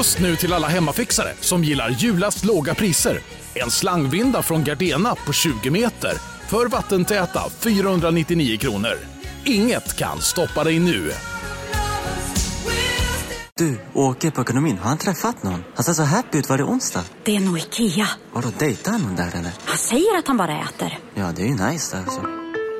Just nu till alla hemmafixare som gillar julast låga priser. En slangvinda från Gardena på 20 meter för vattentäta 499 kronor. Inget kan stoppa dig nu. Du, åker på ekonomin. Har han träffat någon? Han ser så happy ut. Var det onsdag? Det är nog Ikea. Har du dejtat någon där eller? Han säger att han bara äter. Ja, det är ju nice där alltså.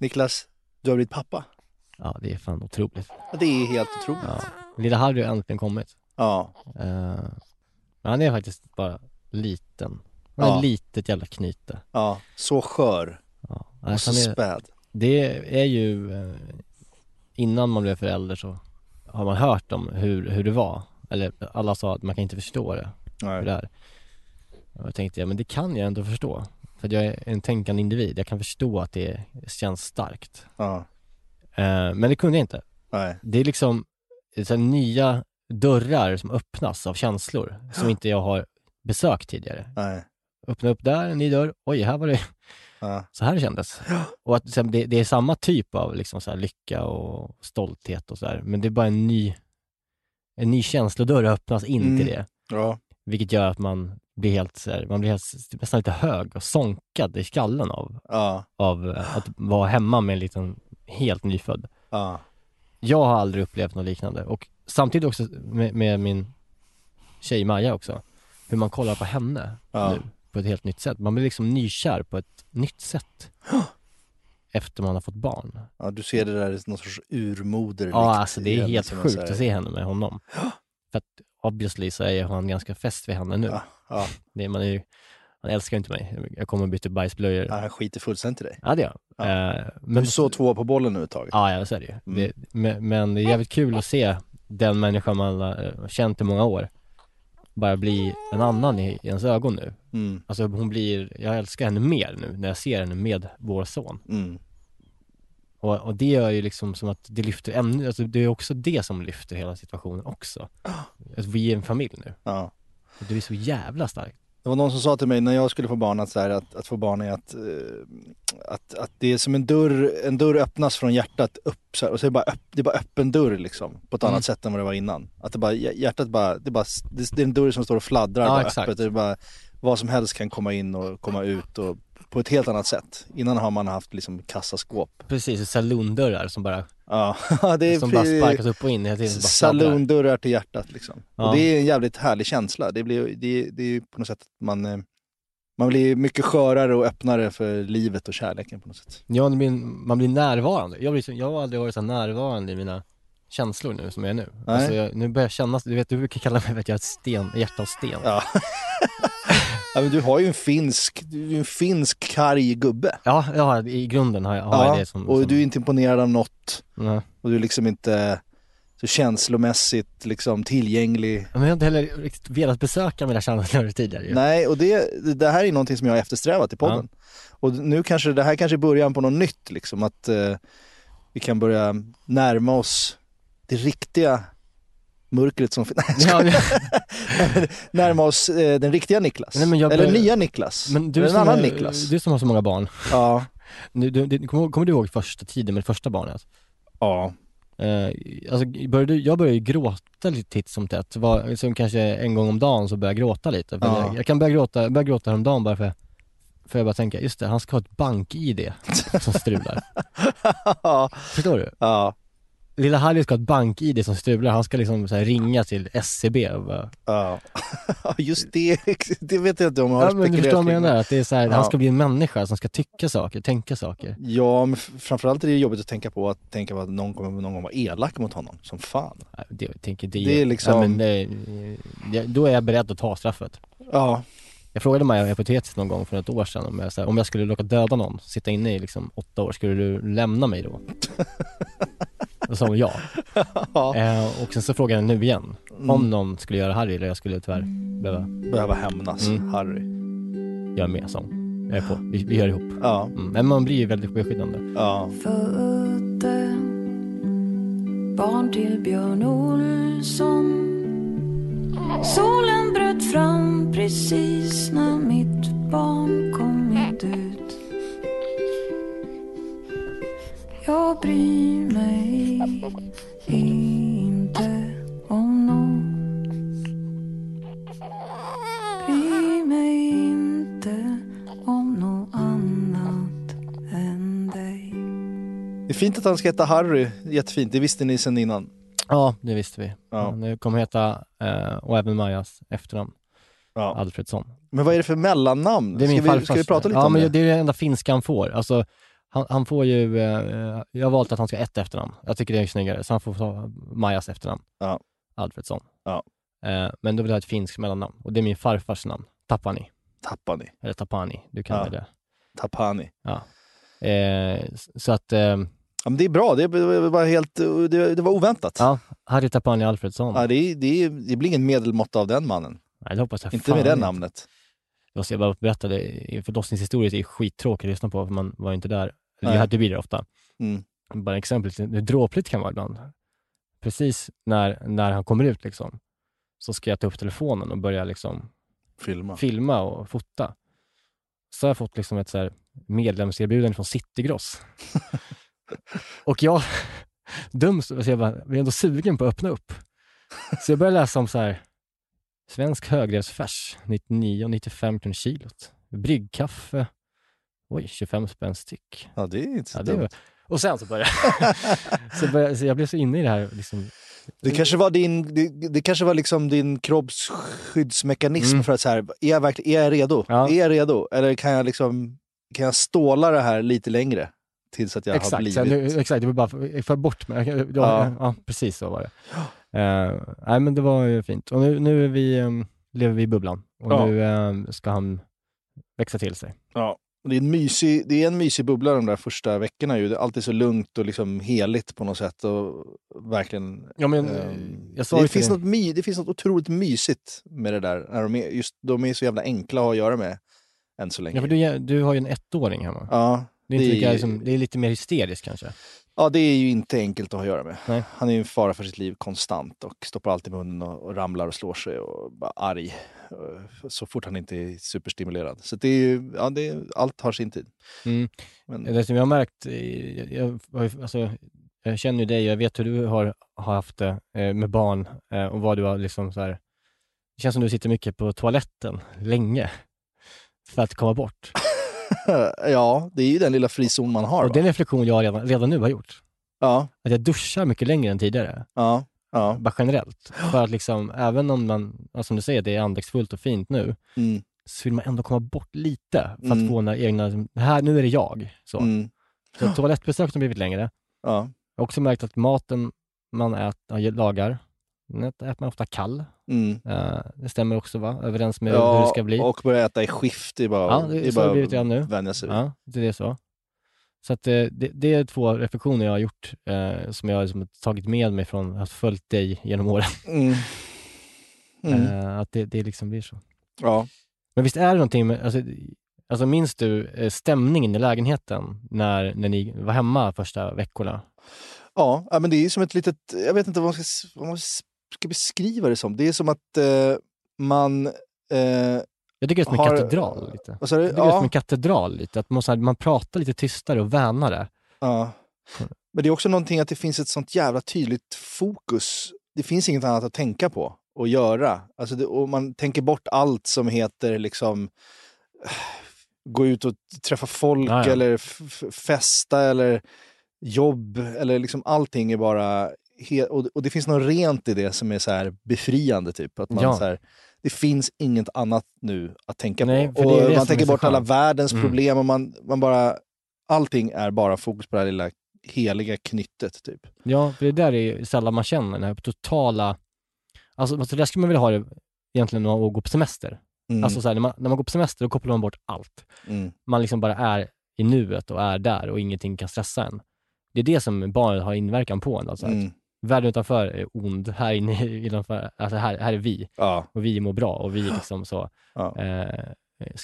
Niklas, du har blivit pappa. Ja, det är fan otroligt. Ja, Det är helt otroligt. Ja. Lilla Harry har äntligen kommit. Ja. Eh, men han är faktiskt bara liten. Han är Ja. litet jävla knyte. Ja, så skör Ja. och så han är, späd. det är ju, eh, innan man blev förälder så har man hört om hur, hur det var. Eller alla sa att man kan inte förstå det, hur det Nej. är. Och jag tänkte, ja men det kan jag ändå förstå. För att jag är en tänkande individ, jag kan förstå att det känns starkt. Ja, Eh, men det kunde jag inte. nej. Det är liksom så nya dörrar som öppnas av känslor som inte jag har besökt tidigare. Nej. Öppna upp där, en ny dörr. Oj, här var det Ja. så här det kändes. Och att det, det är samma typ av liksom, så lycka och stolthet och sådär. Men det är bara en ny, en ny känslodörr öppnas in Mm. till det. Ja. Vilket gör att man blir helt, så här, man blir helt, nästan lite hög och sonkad i skallen av, Ja. av eh, att vara hemma med en liten helt nyfödd. Ja. Jag har aldrig upplevt något liknande och samtidigt också med, med min tjej Maja också, hur man kollar på henne Ja. nu på ett helt nytt sätt. Man blir liksom nykär på ett nytt sätt efter man har fått barn. ja, du ser det där någon sorts urmoder Ja, alltså det är helt som sjukt att se henne med honom. För att obviously så är han ganska fäst vid henne nu. Ja, ja. Det, man, är ju, han älskar inte mig. Jag kommer och byter bajsblöjor. ja, han skiter fullständigt i dig. Ja, det gör Ja. han. Eh, Men du såg två på bollen nu ett tag. Ja, ja så är det ju. Mm. Det, men, men det är jävligt kul att se den människa man har känt i många år bara bli en annan i, i ens ögon nu. Mm. Alltså hon blir, jag älskar henne mer nu när jag ser henne med vår son. Mm. Och, och det gör ju liksom som att det lyfter ännu, alltså det är också det som lyfter hela situationen också. Alltså, vi är en familj nu. Ja. Och det är så jävla starkt. Det var någon som sa till mig när jag skulle få barn att, så här, att, att få barn är att, eh, att, att det är som en dörr, en dörr öppnas från hjärtat upp så här, och så är det bara, öpp, det är bara öppen dörr liksom på ett Mm. annat sätt än vad det var innan. Att det bara, hjärtat bara, det är bara, det det är en dörr som står och fladdrar Ja, bara exakt. öppet. Det är bara, vad som helst kan komma in och komma ut och på ett helt annat sätt. Innan har man haft liksom kassaskåp. Precis, salondörrar som bara, Ja, det är som bara sparkas upp och in hela tiden. Salondörrar till hjärtat liksom. Ja. Och det är en jävligt härlig känsla. Det, blir, det, det är ju på något sätt att man, eh, man blir mycket skörare och öppnare för livet och kärleken på något sätt. Ja, det blir, man blir närvarande. Jag, blir jag har aldrig varit så närvarande i mina känslor nu som jag är nu. Nej. Alltså jag, nu börjar jag känna, du vet du brukar kalla mig för att jag har ett sten, hjärta av sten. Ja. ja men du har ju en finsk, du är en finsk karg gubbe. Ja, ja i grunden har jag, har jag det som, och som du är inte imponerad av något. Nej. Och du är liksom inte så känslomässigt liksom tillgänglig. Men jag har inte heller riktigt velat besöka mina känslor tidigare ju. Nej, och det, det här är någonting som jag har eftersträvat i podden. Och nu kanske, det här kanske är början på något nytt liksom, att eh, vi kan börja närma oss det riktiga mörkret som finns. Ja, men- närma oss eh, den riktiga Niklas. Nej, jag Eller nya Niklas. men du Eller en annan är- Niklas. du som har så många barn, Ja. du, du, du, kommer, kommer du ihåg första tiden med första barnet? Ja. Eh, alltså, började, jag började ju gråta lite titt som tätt, var, som kanske en gång om dagen så började jag gråta lite. Ja. jag, jag kan börja gråta, jag börjar gråta häromdagen bara för, för jag bara tänka, just det, han ska ha ett bank-id som strular. Förstår du? ja. Lilla Harry ska ha ett bank-id som strular, han ska liksom så här ringa till SCB och bara, Ja, Ja, just det, det vet jag inte om jag har Ja men du förstår vad jag menar, att det är så här, Ja. han ska bli en människa som ska tycka saker, tänka saker. Ja, men framförallt är det jobbigt att tänka på att tänka på att någon kommer någon gång vara elak mot honom, som fan. Nej, Det, jag tänker, det, Det är liksom- ja, men det, det, då är jag beredd att ta straffet. Ja, Jag frågade Maja hypotetiskt någon gång för ett år sedan om jag, här, om jag skulle råka döda någon, sitta inne i liksom åtta år, skulle du lämna mig då? Då sa hon ja. ja. Eh, och sen så frågade jag nu igen, Mm. om någon skulle göra Harry eller jag skulle tyvärr behöva behöva hämnas, Mm. Harry. göra med, sa. Jag är på, vi, vi gör ihop. Ja, Mm. Men man blir ju väldigt beskyddande. ja. Födde barn till Björn Olsson Solen bröt fram precis när mitt barn kommit ut Jag bryr inte om något Bryr mig inte om något annat än dig Det är fint att han ska heta Harry, jättefint. Det visste ni sedan innan. Ja, det visste vi. Ja. Nu kommer heta, eh, och även Majas efternamn, Ja. Alfredsson. Men vad är det för mellannamn? Det är min ska, vi, ska vi prata lite ja, om men det? det är det enda finska han får. Alltså, han, han får ju, eh, jag har valt att han ska ha ett efternamn. Jag tycker det är snyggare, så han får ta Majas efternamn. Ja. Alfredsson. Ja. Eh, men då vill jag ha ett finskt mellannamn och det är min farfars namn, Tapani. Tapani. Eller Tapani, du kan Ja. välja. Tapani. Eh, s- så att, eh, Ja, men det är bra, det var helt, det, det var oväntat. ja, Harry Tapani Alfredsson. Ja, det, det, det blir ingen medelmåtta av den mannen. Nej, det hoppas jag Inte med det namnet. Jag ska bara berätta, det, förlossningshistorier är skittråkigt att lyssna på för man var ju inte där. Nej. jag hade blir det ofta. Mm. Bara exempel, hur dråpligt kan vara ibland. Precis när, när han kommer ut liksom, så ska jag ta upp telefonen och börja liksom Filma. filma och fota. Så har jag fått liksom ett så här medlemserbjudande från Citygross. och jag, dum, så jag bara, blir ändå sugen på att öppna upp. Så jag börjar läsa om så här, svensk högrevsfärs, 99,95 kronor kilot. Bryggkaffe, oj, 25 spänn styck. Ja, det är inte så Ja, dumt. och sen så började så, började, så jag blev så inne i det här liksom, Det kanske var din, det, det kanske var liksom din kroppsskyddsmekanism Mm. för att så här, är jag, verkligen, är jag redo? Ja. Är jag redo? Eller kan jag liksom, kan jag ståla det här lite längre? Tills att jag har Exakt, blivit... så nu, exakt, det var bara för, för bort mig. Ja, Ja. ja. precis så var det. Uh, nej men det var ju fint. Och nu, nu vi, um, lever vi i bubblan och Ja. nu um, ska han växa till sig. Ja. Det är, en mysig, det är en mysig bubbla de där första veckorna. Ju. Det är alltid så lugnt och liksom heligt på något sätt. Och verkligen, Ja, men, sa det, finns något my, det finns något otroligt mysigt med det där. När de, är, just, de är så jävla enkla att ha att göra med än så länge. Ja, för du, du har ju en ettåring hemma. ja, Det är, det lika, liksom, det är lite mer hysteriskt kanske. Ja, det är ju inte enkelt att ha att göra med. Nej. Han är ju en fara för sitt liv konstant och stoppar alltid munnen och, och ramlar och slår sig och bara arg. eh, Så fort han inte är superstimulerad. Så det är ju, ja, det är, allt har sin tid. Mm. Men, Det som jag har märkt, jag, jag, alltså, jag känner ju dig jag vet hur du har, har haft det eh, med barn eh, och vad du har liksom så här. Det känns som du sitter mycket på toaletten länge för att komma bort. ja, det är ju den lilla frizon man har. Och det är en reflektion jag redan, redan nu har gjort. Ja, Att jag duschar mycket längre än tidigare, ja, ja. bara generellt. För att liksom, även om man, ja, som du säger, det är andäktsfullt och fint nu, Mm, så vill man ändå komma bort lite för att Mm. få den egna, här, nu är det jag. Så, mm, så toalettbesöken har blivit längre. ja. Jag har också märkt att maten man äter, lagar, äter man ofta kall. Mm. Eh, det stämmer också va? Överens med hur ja det ska bli. och börja äta i skift. Det är bara, Ja, det- det är så bara det redan nu. vänja sig. Ja, det är så. Så att, eh, det, det är två reflektioner jag har gjort eh, som jag har liksom tagit med mig från att ha följt dig genom åren. Mm. Mm. Eh, att det, det liksom blir så. Ja. Men visst är det någonting med, alltså, alltså minns du eh, stämningen i lägenheten när, när ni var hemma första veckorna? Ja, men det är som ett litet, jag vet inte vad man ska, vad man ska beskriva det som. Det är som att eh, man... Eh, Jag tycker det är som en Har- katedral lite. vad sa du? Jag tycker det är som Ja, en katedral lite, att man, här, man pratar lite tystare och vänare. ja. Men det är också någonting att det finns ett sånt jävla tydligt fokus. Det finns inget annat att tänka på och göra. Alltså det, och man tänker bort allt som heter liksom eh, gå ut och träffa folk Ja, ja. eller festa eller jobb eller liksom allting är bara he- och, och det finns något rent i det som är så här befriande typ. Att man Ja. så här, det finns inget annat nu att tänka Nej, på. Och man tänker bort alla världens Mm. problem och man, man bara, allting är bara fokus på det här lilla heliga knyttet typ. Ja, för det där är sällan man känner, den här totala... Alltså, alltså där skulle man vilja ha det egentligen att gå på semester. Mm. Alltså så här, när, man, när man går på semester, då kopplar man bort allt. mm. Man liksom bara är i nuet och är där och ingenting kan stressa en. Det är det som barnet har inverkan på en. Alltså, Mm. Världen utanför är ond, här inne innanför, alltså här, här är vi Ja, och vi mår bra och vi liksom så, ja, eh,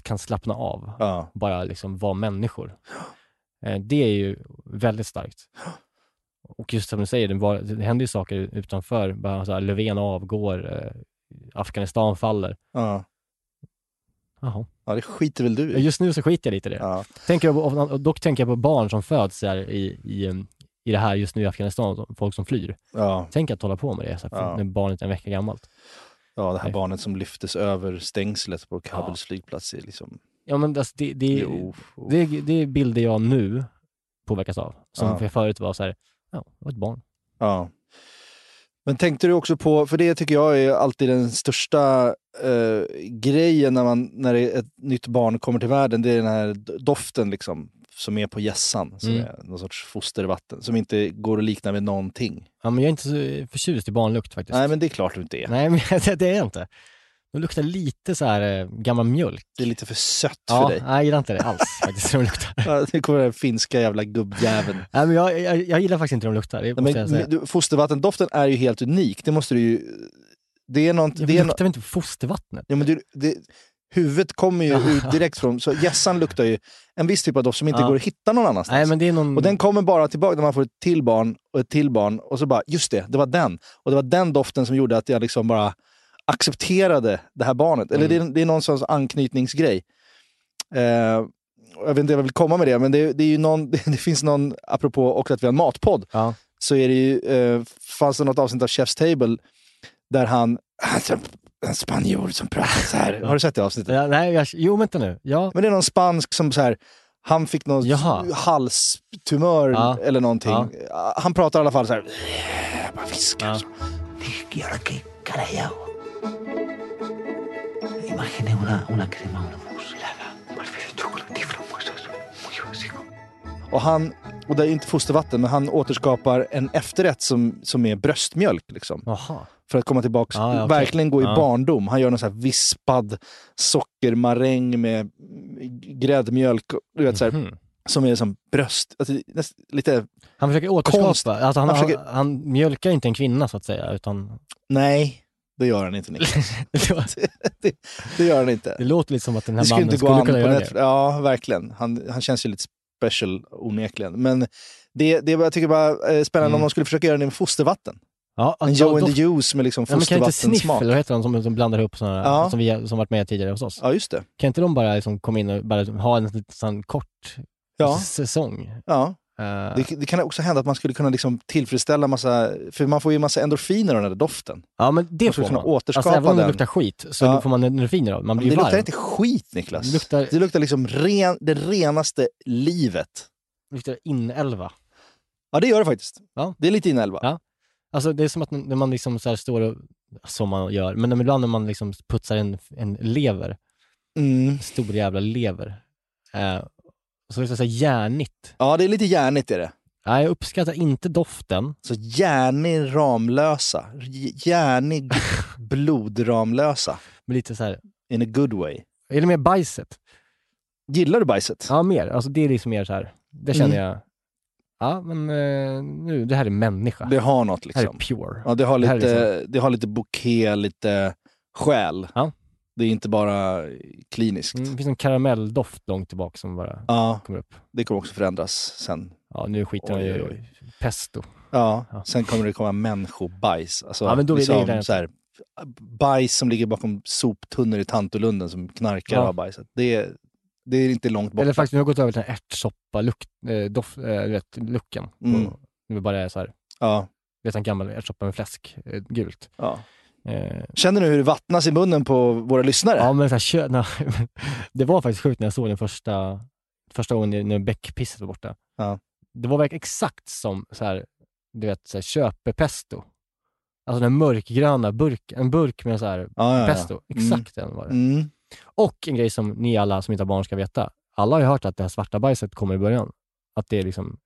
kan slappna av, ja. bara liksom vara människor. Eh, det är ju väldigt starkt. Och just som du säger, det, var, det händer ju saker utanför. Bara så här, Löfven avgår, eh, Afghanistan faller. ja. Jaha. Ja, det skiter väl du i. Just nu så skiter jag lite i det. Ja. Tänker jag dock tänker jag på barn som föds här i, i, em, i det här just nu i Afghanistan, folk som flyr. Ja. Tänk att hålla på med det så här, Ja. när barnet är en vecka gammalt. ja, det här Nej. barnet som lyftes över stängslet på Kabuls flygplats är liksom... Ja men alltså, det, det, Jo. det, det är bilder jag nu påverkas av. Som Ja. för förut var så här, ja, det var ett barn. Ja. Men tänkte du också på, för det tycker jag är alltid den största eh, grejen när, man, när ett nytt barn kommer till världen, det är den här doften liksom, som är på gässan, som Mm. är någon sorts fostervatten, som inte går att likna vid någonting. Ja, men jag är inte så förtjust i barnlukt faktiskt. Nej men det är klart du inte är. Nej, men det, är jag inte. De luktar lite så här eh, gammal mjölk. Det är lite för sött Ja, för dig. nej, jag gillar inte det alls faktiskt. hur De luktar. Ja, det kommer den finska jävla gubbjäveln. Nej, men jag, jag, jag gillar faktiskt inte hur de luktar. Det Nej, måste jag men, du, fostervattendoften är ju helt unik, det måste du ju... Det är något... Jag det är luktar väl inte fostervattnet? Ja, men du, det, huvudet kommer ju ut direkt från... Så gässan luktar ju en viss typ av doft som inte Ja. går att hitta någon annanstans. Nej, men det är någon... Och den kommer bara tillbaka när man får ett till barn och ett till barn och så bara, just det, det var den. Och det var den doften som gjorde att jag liksom bara accepterade det här barnet. Eller Mm. det, är, det är någon sorts anknytningsgrej. Eh, jag vet inte vad jag vill komma med det, men det, det är ju någon, det finns någon, apropå också att vi har en matpodd, Ja. så är det ju, eh, fanns det något avsnitt av Chef's Table där han, en spanjor som pratar så här. Har du sett det avsnittet? Ja, nej, jag, jo, vänta nu. Ja, Men det är någon spansk som så här, han fick någon Jaha. halstumör Ja. eller någonting. Ja. Han pratar i alla fall så här. Bara viskar. Ja. Och, han, och det är inte fostervatten, men han återskapar en efterrätt som, som är bröstmjölk. Liksom, Jaha. För att komma tillbaka, ja, okej. verkligen gå i Ja. barndom. Han gör någon så här vispad sockermaräng med gräddmjölk. Du vet, så här, Mhm. Som är som bröst, alltså, lite, Han försöker återskapa, Konst. alltså han, Han försöker- han, mjölkar inte en kvinna så att säga, utan nej, det gör han inte Niklas. det, det gör han inte. det låter lite som att den här mannen inte gå skulle kunna göra det. Ja, verkligen. Han, han känns ju lite special onekligen. Men det, det är jag tycker bara eh, spännande Mm. om de skulle försöka göra det med fostervatten. Ja, En alltså, Joe då- and the Juice med liksom Ja, men kan inte Sniff, eller heter de som, som blandar ihop sådana Ja. som, vi, som varit med tidigare hos oss? Ja, just det. Kan inte de bara liksom komma in och bara ha en sån kort Ja, säsong? ja. Eh, Det, det kan också hända att man skulle kunna liksom tillfredsställa massa, för man får ju massa endorfiner av den där doften. ja, men det man får man. återskapa Alltså, även om det luktar skit så Ja. får man endorfiner av Man Men blir det ju varm. luktar inte skit Niklas. Det luktar- det luktar liksom ren, det renaste livet. Det luktar inälva. Ja, det gör det faktiskt. Ja. Det är lite inälva. Ja. Alltså det är som att när man liksom så står och, som man gör, men ibland när man liksom putsar en, en lever, Mm. stor jävla lever, eh, så luktar det så här järnigt. Ja, det är lite järnigt är det. Nej, jag uppskattar inte doften. Så järnig Ramlösa. Järnig blodramlösa. Men lite så här, In a good way. är det mer bajset? Gillar du bajset? Ja, mer. Alltså det är liksom mer så här, det känner Mm. jag, ja men eh, nu, det här är människa. Det har något det här är liksom. pure. Ja, det har det här är lite, det har lite bouquet, lite själ. Ja. Det är inte bara kliniskt. Mm, det finns en karamelldoft långt tillbaka som bara Ja, kommer upp. det kommer också förändras sen. Ja, nu skiter man ju i pesto. Ja, Ja. sen kommer det komma människobajs. Alltså, Ja, men då liksom, gilla så här, bajs som ligger bakom soptunnor i Tantolunden som knarkar Ja. av bajset. Det det är inte långt bort. Eller faktiskt, nu har jag gått över till den här ärtsoppa-lukt, eh, eh, vet, looken. Mm. Det bara är så här, Ja, vet en gammal ärtsoppa med fläsk, eh, gult. ja. Känner du hur det vattnas i munnen på våra lyssnare? ja, men så här, kö- na, det var faktiskt sjukt när jag såg den första, första gången när bäckpisset var borta. Ja. Det var verkligen exakt som så här, du vet, så här, köpepesto. Alltså den mörkgröna burken, en burk med så här ja, ja, pesto. Exakt den var det. Mm. Och en grej som ni alla som inte har barn ska veta. Alla har ju hört att det här svarta bajset kommer i början. Att det är liksom,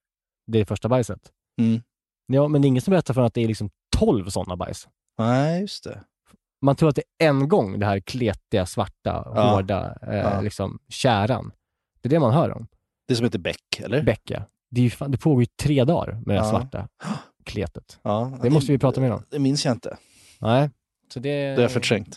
det är första bajset. Mm. Ja, men det är ingen som berättar för att det är liksom 12 sådana bajs. Nej, just det. man tror att det är en gång det här kletiga, svarta, Ja. hårda, eh, Ja. liksom käran. Det är det man hör om. Det som heter Beck, eller? Beck, ja. Det, är fan, det pågår ju tre dagar med det här Ja. svarta kletet. Ja, Det måste vi prata mer om. Det minns jag inte. Nej. Så det, Det har jag förträngt.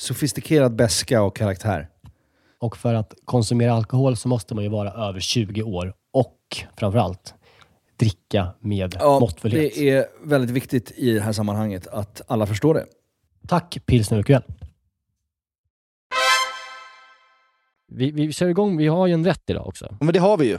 sofistikerad beska och karaktär. Och för att konsumera alkohol så måste man ju vara över 20 år och framförallt dricka med måttfullhet. det är väldigt viktigt i det här sammanhanget att alla förstår det. Tack pilsner. Vi, vi kör igång, vi har ju en rätt idag också. Men det har vi ju.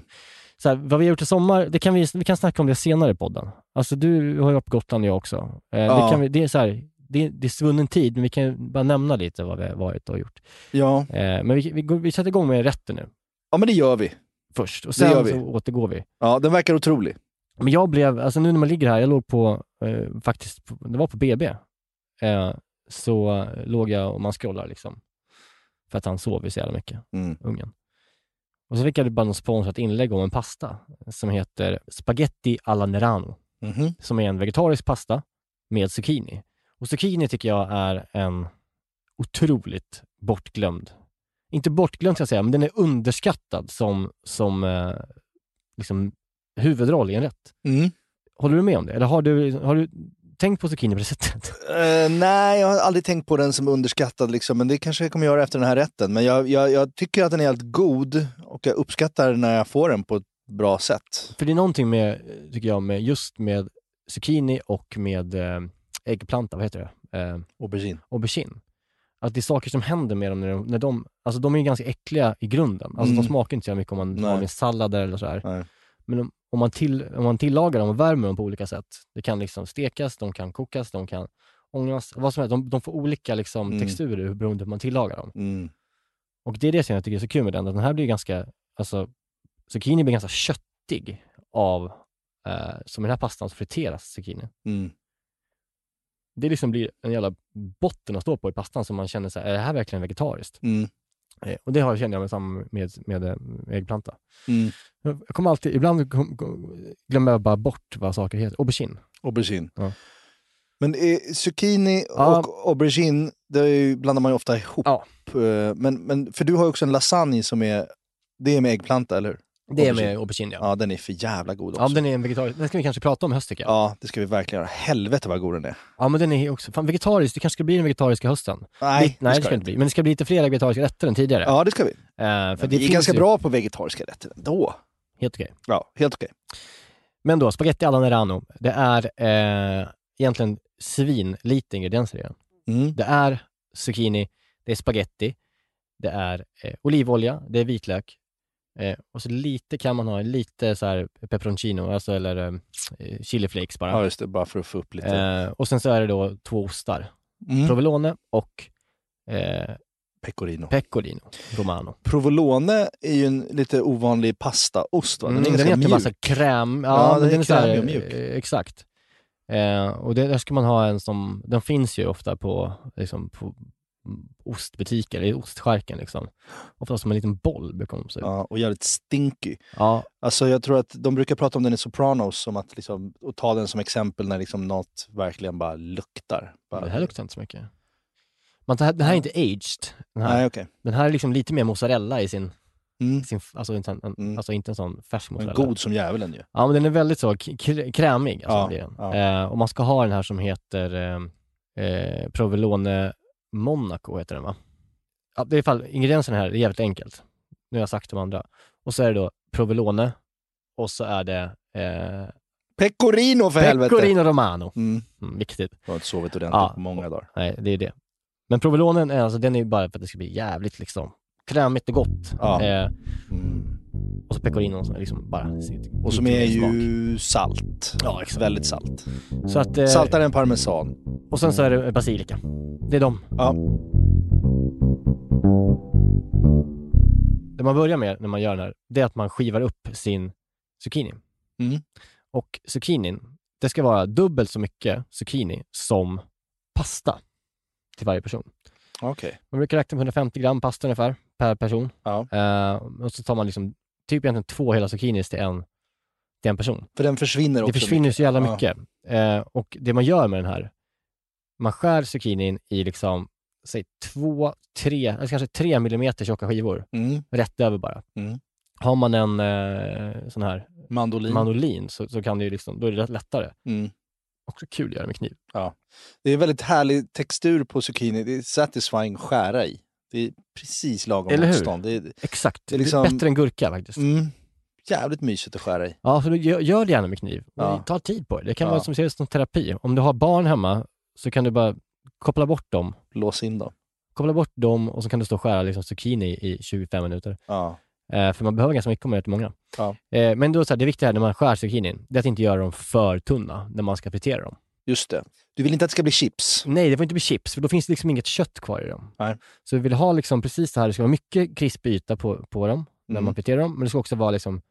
Så här, vad vi har gjort i sommar, det kan vi, vi kan snacka om det senare i podden. Alltså du har ju varit på Gotland jag också. Eh, Ja. det, kan vi, det är så här, det, det är svunnen tid, men vi kan bara nämna lite vad vi har varit och gjort. Ja. Eh, men vi, vi, går, vi sätter igång med rätten nu ja, men det gör vi. först och sen så återgår vi. Ja, den verkar otrolig. Men jag blev, alltså nu när man ligger här, jag låg på, eh, faktiskt, på, det var på BB. Eh, så låg jag och man scrollar liksom. För att han sov ju så jävla mycket, Mm. ungen. Och så fick jag bara något sponsrat inlägg om en pasta som heter Spaghetti alla Nerano. Mhm. Som är en vegetarisk pasta med zucchini. Och zucchini tycker jag är en otroligt bortglömd, inte bortglömd ska jag säga, men den är underskattad som, som eh, liksom huvudroll i en rätt. Mm. Håller du med om det? Eller har du, har du tänkt på zucchini på det sättet? Eh, nej, jag har aldrig tänkt på den som underskattad, liksom, men det kanske jag kommer göra efter den här rätten. Men jag, jag, jag tycker att den är helt god och jag uppskattar när jag får den på ett bra sätt. För det är någonting med, tycker jag, med just med zucchini och med eh, äggplanta, vad heter det? Eh, Aubergine. aubergine. Att det är saker som händer med dem när de, när de alltså de är ju ganska äckliga i grunden. Alltså Mm. de smakar inte så mycket om man har med sallader eller sådär. Nej. Men om, om, man till, om man tillagar dem och värmer dem på olika sätt. Det kan liksom stekas, de kan kokas, de kan ångas, vad som helst. De, de får olika liksom, Mm. texturer beroende på hur man tillagar dem. Mm. Och det är det som jag tycker är så kul med den, att den här blir ganska, alltså zucchini blir ganska köttig av, eh, som i den här pastan så friteras zucchini. Mm. Det liksom blir en jävla botten att stå på i pastan som man känner så här, är det här verkligen vegetariskt? Mm. Eh, och det har, känner jag med samma med, med, eh, äggplanta. Mm. Jag kommer alltid, ibland kom, kom, glömmer jag bara bort vad saker heter. Aubergine. Aubergine. Ja. Men eh, zucchini Ja. och aubergine, det ju, blandar man ju ofta ihop. Ja. Eh, Men, men, för du har ju också en lasagne som är, det är med äggplanta, eller hur? Det är med aubergine, ja. Ja, den är för jävla god också. Ja, den är en vegetarisk. Den ska vi kanske prata om i höst tycker jag. Ja, det ska vi verkligen göra. Helvete vad god den är. Ja, men den är också, fan vegetarisk, det kanske ska bli den vegetariska hösten. Nej, Lite- nej det ska det inte bli. Men det ska bli lite fler vegetariska rätter än tidigare. Ja, det ska vi. Eh, för För det vi är ganska ju- bra på vegetariska rätter ändå. Helt okej. Ja, helt okej. Men då, spaghetti alla nerano. Det är eh, egentligen svinlite ingredienser i den. Mm. Det är zucchini, det är spaghetti, det är eh, olivolja, det är vitlök eh, och så lite kan man ha, lite så här peperoncino, alltså eller eh, chiliflakes bara. Ja, just det. Bara för att få upp lite. Eh, och sen så är det då två ostar. Mm. Provolone och eh, Pecorino. pecorino romano. Provolone är ju en lite ovanlig pastaost va? Den Mm, är den är ganska bara så mjuk. här kräm. Ja, Ja, den den är krämig och mjuk. eh, Exakt. Eh, och det, där ska man ha en som, den finns ju ofta på, liksom, på mm, ostbutiker, i ostskärken liksom. Ofta som en liten boll brukar de säga. Ja, och jävligt stinky. Ja, Alltså jag tror att de brukar prata om den i Sopranos, som att liksom, och ta den som exempel när liksom något verkligen bara luktar. Bara, det här luktar inte så mycket. Man, det här, den här är inte aged. Den här, Nej, okej. den här är liksom lite mer mozzarella i sin, Mm. sin alltså, inte, en, Mm. alltså inte en sån färsk Men mozzarella. god som djävulen ju. Ja, men den är väldigt så krämig. Alltså, Ja, ja. Eh, och man ska ha den här som heter eh, eh, Provolone Monaco, heter den va? Ja, det är fall, ingredienserna här är jävligt enkelt. Nu har jag sagt de andra. Och så är det då Provolone och så är det eh, Pecorino för helvete! Pecorino Romano. Mm. Mm, viktigt. Jag har inte sovit ordentligt Ja. på många dagar. Nej, det är det. Men Provolonen är alltså, den är ju bara för att det ska bli jävligt liksom krämigt och gott. Ja. Eh, Mm. Och så Pecorino som är liksom bara... Och som är ju salt. Ja, exakt. Väldigt salt. Så att, eh, Saltare än parmesan. Och sen så är det basilika. Det är de. Ja. Det man börjar med när man gör den här, det är att man skivar upp sin zucchini. Mm. Och zucchinin, det ska vara dubbelt så mycket zucchini som pasta till varje person. Okej. Man brukar räkna med 150 gram pasta ungefär per person. Ja. Eh, och så tar man liksom typ egentligen två hela zucchinis till en, till en person. För den försvinner också Det försvinner mycket. så jävla Ja. mycket. Eh, och det man gör med den här, man skär zucchinin i liksom, säg två, tre, eller kanske tre millimeter tjocka skivor. Mm. Rätt över bara. Mm. Har man en eh, sån här Mandolin. mandolin så, så kan det ju liksom, då är det lätt- lättare. Mm. Också kul att göra med kniv. Ja. Det är väldigt härlig textur på zucchini. Det är satisfying att skära i. Det är precis lagom Eller hur? motstånd. Det är Exakt. Det är liksom- det är bättre än gurka faktiskt. mm, jävligt mysigt att skära i. Ja, du gör, gör det gärna med kniv. Ja. Ta tid på det. Det kan Ja. vara som som terapi. Om du har barn hemma så kan du bara koppla bort dem. Lås in dem. Koppla bort dem och så kan du stå och skära liksom zucchini i 25 minuter. Ja. Eh, för man behöver ganska mycket om man gör till många. Ja. Eh, men då så här, det viktiga här när man skär zucchinin, det är att inte göra dem för tunna när man ska fritera dem. Just det. Du vill inte att det ska bli chips? Nej, det får inte bli chips, för då finns det liksom inget kött kvar i dem. Nej. Så vi vill ha liksom precis det här, det ska vara mycket krispig yta på, på dem när Mm. man friterar dem, men det ska också vara liksom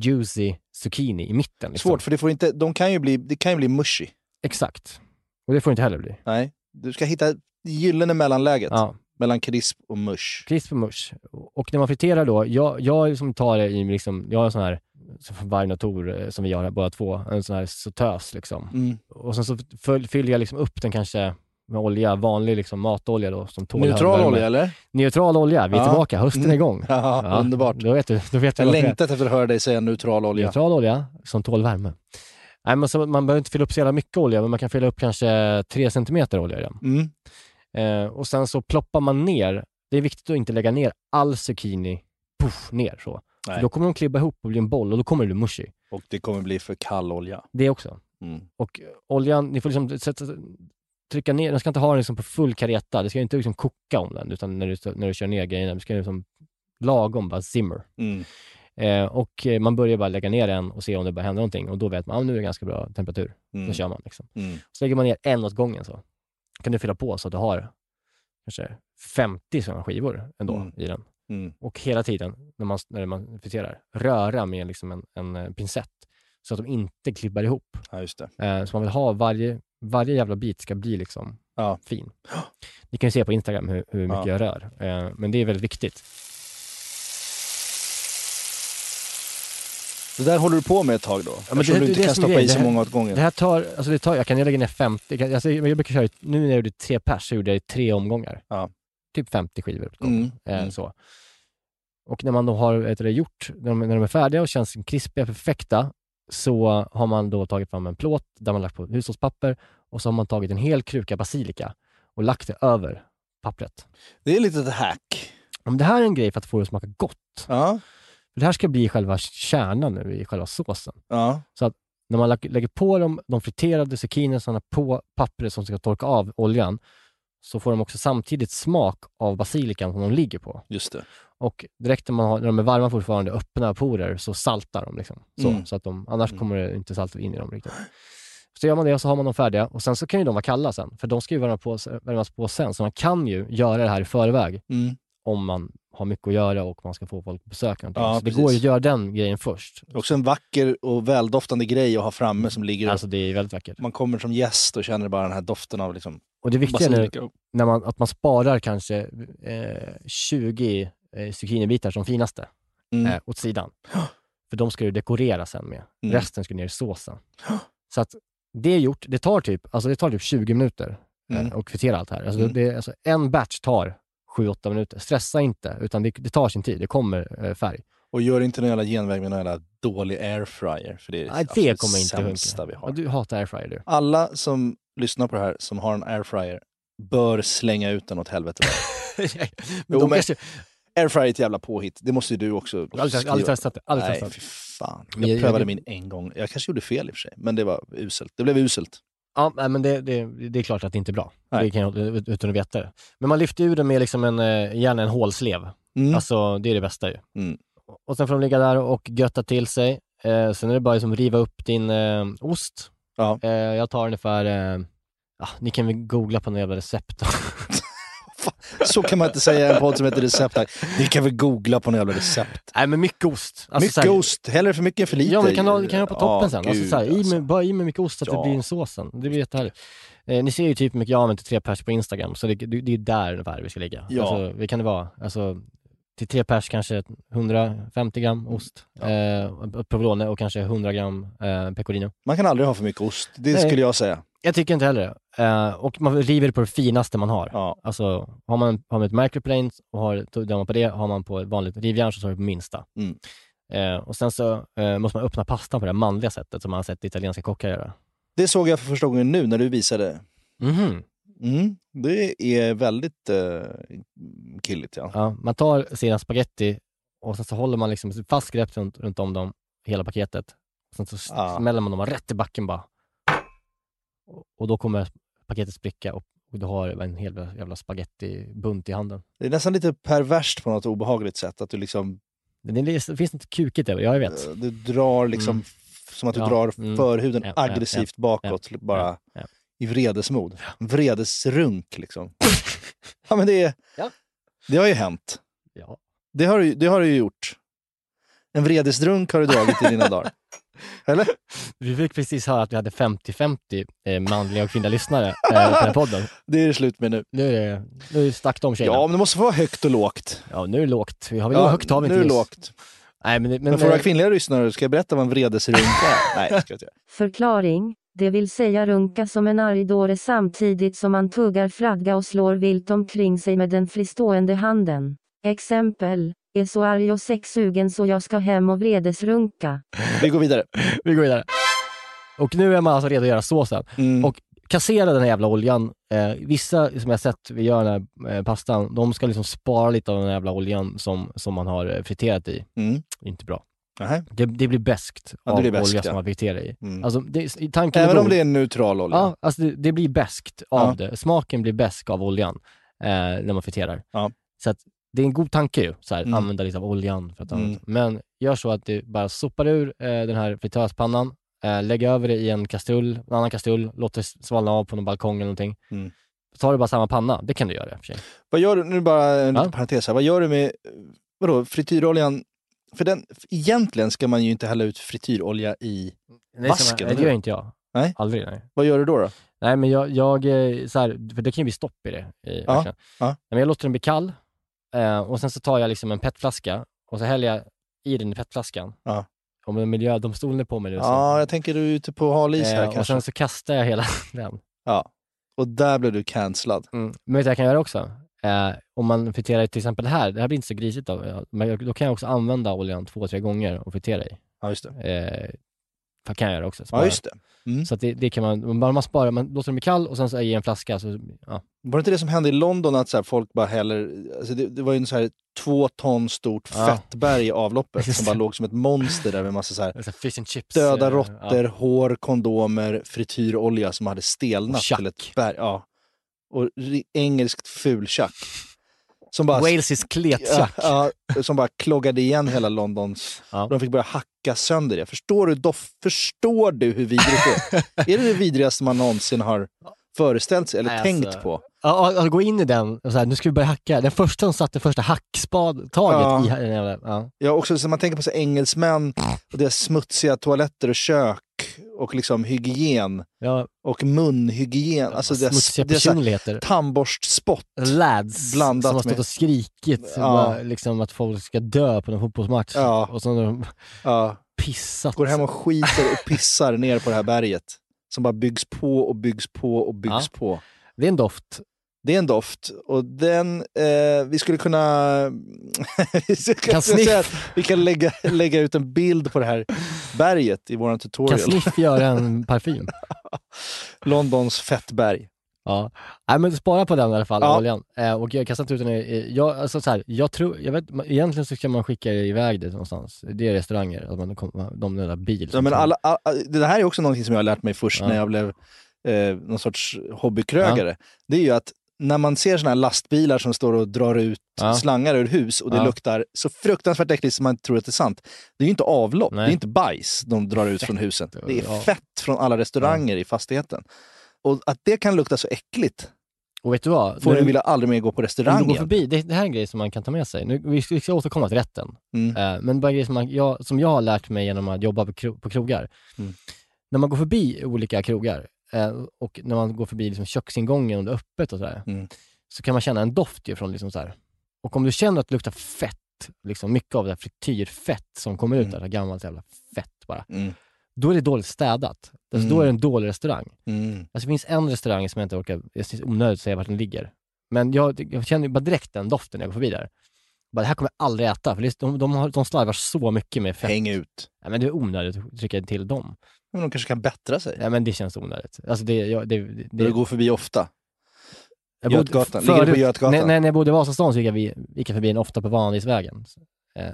juicy zucchini i mitten. Liksom. Svårt, för det, får inte, de kan ju bli, det kan ju bli mushy. Exakt. Och det får inte heller bli. Nej. Du ska hitta det gyllene mellanläget Ja, mellan krisp och mush. krisp och mush. Och när man friterar då, jag, jag liksom tar det i liksom, jag har en sån här som Vargen och Tor eh, som vi har här båda två, en sån här sautös liksom. Mm. Och sen så fyll- fyller jag liksom upp den kanske med olja, vanlig liksom matolja då som tål Neutral olja eller? Neutral olja, vi är Ja. tillbaka, hösten är Mm. igång. Ja, underbart. Då vet du, då vet Jag längtat efter att höra dig säga neutral olja. Neutral olja som tål värme. Nej, men så man behöver inte fylla upp så jävla mycket olja, men man kan fylla upp kanske 3 centimeter olja i den. Mm. Eh, och sen så ploppar man ner. Det är viktigt att inte lägga ner all zucchini puff, ner så. Då kommer de klibba ihop och bli en boll och då kommer det bli mushy. Och det kommer bli för kall olja. Det också. Mm. Och oljan, ni får liksom sätta, trycka ner, den ska inte ha den liksom på full kareta. Det ska inte liksom koka om den, utan när du, när du kör ner grejerna, det ska liksom lagom bara simmer. Mm. Eh, och eh, man börjar bara lägga ner den och se om det bara händer någonting och då vet man att ah, nu är det ganska bra temperatur. Mm. Då kör man. Liksom. Mm. Så lägger man ner en åt gången så. Kan du fylla på så att du har kanske 50 sådana skivor ändå Mm. i den. Mm. Och hela tiden när man, när man friterar, röra med liksom en, en eh, pincett så att de inte klibbar ihop. Ja, just det. Eh, så man vill ha varje, varje jävla bit ska bli liksom Ja. fin. Ni kan ju se på Instagram hur, hur mycket Ja. jag rör, eh, men det är väldigt viktigt. Det där håller du på med ett tag då? men Eftersom det- du det inte det kan stoppa i så Det många åt gången. Det här tar, alltså det tar, jag kan lägga ner 50, jag, kan- alltså jag brukar köra, nu när jag gjorde tre pers så gjorde jag i tre omgångar. Ja. Typ 50 skivor. Mm. Eh, Mm. så. Och när man då har vet du, det gjort, när de, när de är färdiga och känns krispiga, perfekta, så har man då tagit fram en plåt där man lagt på hushållspapper och så har man tagit en hel kruka basilika och lagt det över pappret. Det är lite ett hack. Om det här är en grej för att få det att smaka gott. Ja. Det här ska bli själva kärnan nu i själva såsen. Ja. Så att när man lä- lägger på dem, de friterade zucchinisarna på pappret som ska torka av oljan, så får de också samtidigt smak av basilikan som de ligger på. Just det. Och direkt när, man har, när de är varma fortfarande, öppna porer, så saltar de. Liksom. Så, Mm. så att de, annars kommer det inte saltet in i dem riktigt. Så gör man det och så har man dem färdiga och sen så kan ju de vara kalla sen, för de ska ju värma på, värmas på sen. Så man kan ju göra det här i förväg Mm. Om man har mycket att göra och man ska få folk på besök. Ja, så det precis. går ju att göra den grejen först. Också en vacker och väldoftande grej att ha framme som ligger Alltså det är väldigt vackert. Man kommer som gäst och känner bara den här doften av liksom Och det viktiga är nu, när man, att man sparar kanske eh, 20 eh, zucchinibitar som finaste Mm. eh, åt sidan. För de ska du dekorera sen med. Mm. Resten ska ner i såsen. Så att det är gjort, det tar typ, alltså det tar typ 20 minuter eh, Mm. att kvittera allt det här. Alltså Mm. det, alltså en batch tar 7-8 minuter. Stressa inte, utan det, det tar sin tid. Det kommer eh, färg. Och gör inte någon jävla genväg med någon jävla dålig airfryer. För det är Nej, det kommer inte sämsta vi har. Ja, du hatar airfryer du. Alla som lyssnar på det här som har en airfryer bör slänga ut den åt helvete. men de kanske, airfryer är ett jävla påhitt. Det måste ju du också jag har aldrig, testat det. Aldrig Nej, testat. fy fan. Jag prövade min en gång. Jag kanske gjorde fel i och för sig, men det var uselt. Det blev uselt. Ja, men det, det, det är klart att det inte är bra. Nej. Det kan jag, utan att veta det. Men man lyfter ur den med liksom en, eh, gärna en hålslev. Mm. Alltså, det är det bästa ju. Mm. Och sen får de ligga där och götta till sig. Eh, sen är det bara liksom riva upp din eh, ost. Ja. Eh, jag tar ungefär, eh, ja, ni kan väl googla på några jävla recept. Så kan man inte säga en podd som heter Recept. Här. Ni kan väl googla på några jävla recept. Nej men mycket ost. Alltså, mycket så här- ost, hellre för mycket än för lite. Ja men kan ha, kan ha på toppen Ja, sen. Alltså, gud, så här, i alltså. med, bara i med mycket ost så att Ja. det blir en sås sen. Det blir jättehärligt. Eh, ni ser ju typ hur mycket jag använder till tre pers på Instagram, så det, det, det är där ungefär vi ska ligga. Ja. Alltså, det kan det vara. Alltså, till tre pers kanske 150 gram ost, eh, provolone och kanske 100 gram eh, pecorino. Man kan aldrig ha för mycket ost, det Nej. skulle jag säga. Jag tycker inte heller det. eh, Och man river på det finaste man har. Ja. Alltså, har man, har man ett microplane och har, drar man på det, har man på ett vanligt rivjärn så tar du på minsta. Mm. Eh, och sen så eh, måste man öppna pastan på det manliga sättet som man har sett italienska kockar göra. Det såg jag för första gången nu när du visade. Mhm. Mm, det är väldigt uh, killigt ja. Ja, man tar sina spaghetti och sen så håller man liksom fast grepp runt, runt om dem, hela paketet. Sen så Ja. smäller man dem rätt i backen bara. Och, då kommer paketet spricka och, och du har en hel jävla spagettibunt i handen. Det är nästan lite perverst på något obehagligt sätt. Att du liksom, Det, finns något kukigt över det, jag vet. eh, du drar liksom, Mm. som att du Ja, drar mm. förhuden Ja, ja, aggressivt ja, bakåt. ja, bara ja, ja. i vredesmod. Vredesrunk liksom. ja men det, är- Ja. det har ju hänt. Ja. Det har, du- det har du ju gjort. En vredesrunk har du dragit i dina dagar. Eller? Vi fick precis höra att vi hade 50-50 eh, manliga och kvinnliga lyssnare eh, på den här podden. Det är det slut med nu. Nu är det, nu stack de tjejerna. Ja, men det måste vara högt och lågt. Ja, nu är det lågt. Vi har väl Ja, högt har vi nu är det lågt. Nej, men, men, Men för våra kvinnliga lyssnare, ska jag berätta vad en vredesrunk är? Nej, det ska jag inte göra. Förklaring, det vill säga runka som en arg dåre samtidigt som man tuggar flagga och slår vilt omkring sig med den fristående handen. Exempel, är så arg och sexsugen så jag ska hem och vredesrunka. Vi går vidare. vi går vidare. Och nu är man alltså redo att göra såsen. Mm. Och kassera den här jävla oljan. Eh, vissa som jag sett vi gör den här eh, pastan, de ska liksom spara lite av den här jävla oljan som, som man har eh, friterat i. Mm. Inte bra. Det, det blir beskt Ja, av beskt, olja ja. som man friterar i. Mm. Alltså, det, tanken Även är om det är en neutral olja. Ja, alltså det, det blir beskt av Ja. det. Smaken blir besk av oljan eh, när man friterar. Ja. Så att det är en god tanke ju, så här, Mm. använda lite av oljan. För att Mm. Men gör så att du bara sopar ur eh, den här fritöspannan, eh, lägg över det i en kastrull, en annan kastrull, låt det svalna av på någon balkong eller någonting. Mm. Tar du bara samma panna, det kan du göra i och för sig. Vad gör du, nu bara en Ja. parentes här, vad gör du med, vadå, frityroljan? För den, egentligen ska man ju inte hälla ut frityrolja i, Nej, Vasken, eller det gör inte jag. Nej. Aldrig, nej. vad gör du då? då? Nej, men jag, jag eh, så här, för det kan ju bli stopp i det. I, Ja, ja. Men jag låter den bli kall eh, och sen så tar jag liksom en petflaska och så häller jag i den i petflaskan. Ja. Om miljödomstolen är på mig nu. Ja, jag tänker du är ute på hal is här Eh, och kanske. sen så kastar jag hela den. Ja. Och där blev du cancellad. Mm. Men vet du jag kan göra också? Eh, om man friterar till exempel det här, det här blir inte så grisigt då, men då kan jag också använda oljan två, tre gånger och fritera i. Ja, just det. Kan jag göra också. Ja, spara. just det. Mm. Så det, det kan man, bara man sparar, man låter den bli kall och sen så i en flaska så, ja. Var det inte det som hände i London att så här, folk bara häller, alltså det, det var ju en så här två ton stort Ja. fettberg i avloppet som bara låg som ett monster där med massa så här Alltså fish and chips. döda eh, råttor, ja. hår, kondomer, frityrolja som hade stelnat till ett berg. Ja. Och engelskt fultjack. Som bara, Walesisk ja, ja, som bara kloggade igen hela Londons... Ja. De fick börja hacka sönder det. Förstår du, doff, förstår du hur vidrigt det är? är det det vidrigaste man någonsin har föreställt sig eller Nej, tänkt alltså. på? Ja, ja, gå in i den och så här, nu ska vi börja hacka. Den första som satte första hackspadtaget Ja. i den jävla, ja. Ja, också så man tänker på så engelsmän och deras smutsiga toaletter och kök och liksom hygien ja, och munhygien. Alltså deras, smutsiga deras så här personligheter. tandborstspott. Lads Blandat som har stått med- och skrikit Ja. bara, liksom att folk ska dö på en fotbollsmatch. Ja. Och så har de Ja, pissat. går hem och skiter och pissar ner på det här berget. Som bara byggs på och byggs på och byggs på. Det är en doft. Det är en doft och den, eh, vi skulle kunna... vi, skulle Kan säga vi kan lägga, lägga ut en bild på det här berget i vår Kan tutorial. Sniff göra en parfym? Londons fettberg. Ja. Nej men spara på den i alla fall, Ja. oljan. Eh, och jag kastar inte ut den i, jag, alltså så här, jag tror, jag vet, man- egentligen så ska man skicka iväg det någonstans. Det är restauranger, att man de den där bil. Ja, men alla, alla, det här är också någonting som jag har lärt mig först Ja. när jag blev eh, någon sorts hobbykrögare. Det är ju att när man ser såna här lastbilar som står och drar ut Ja. slangar ur hus och det Ja. luktar så fruktansvärt äckligt som man tror att det är sant. Det är ju inte avlopp, Nej. det är inte bajs de drar ut från husen. Det är ja. fett från alla restauranger i fastigheten. Och att det kan lukta så äckligt, Och vet du vad? Får du- vilja aldrig mer gå på restaurang du går igen. förbi, det, det här är en grej som man kan ta med sig. Nu, vi, ska, vi ska återkomma till rätten. Mm. Eh, men bara en grej som, man, jag, som jag har lärt mig genom att jobba på, kro, på krogar. Mm. När man går förbi olika krogar och när man går förbi liksom köksingången och det är öppet och sådär, Mm. så kan man känna en doft ju från liksom så här. Och om du känner att det luktar fett, liksom mycket av det här frityrfett som kommer ut, Mm. där, här gammalt jävla fett bara, Mm. då är det dåligt städat. Alltså, Mm. Då är det en dålig restaurang. Mm. Alltså, det finns en restaurang som jag inte orkar, det är onödigt att säga vart den ligger. Men jag, jag känner bara direkt den doften när jag går förbi där. Bara, det här kommer jag aldrig äta, för det de, de, har, de slarvar så mycket med fett. Häng ut. Nej, men det är onödigt att trycka till dem. Men de kanske kan bättra sig. Nej, men det känns onödigt. Alltså det, jag, det, det, Du går förbi ofta. jag bodde- Götgatan. Ligger det på Götgatan? Nej, nej, när jag bodde i Vasastan så gick jag, vi- gick jag förbi den ofta på Vanadisvägen. Eh,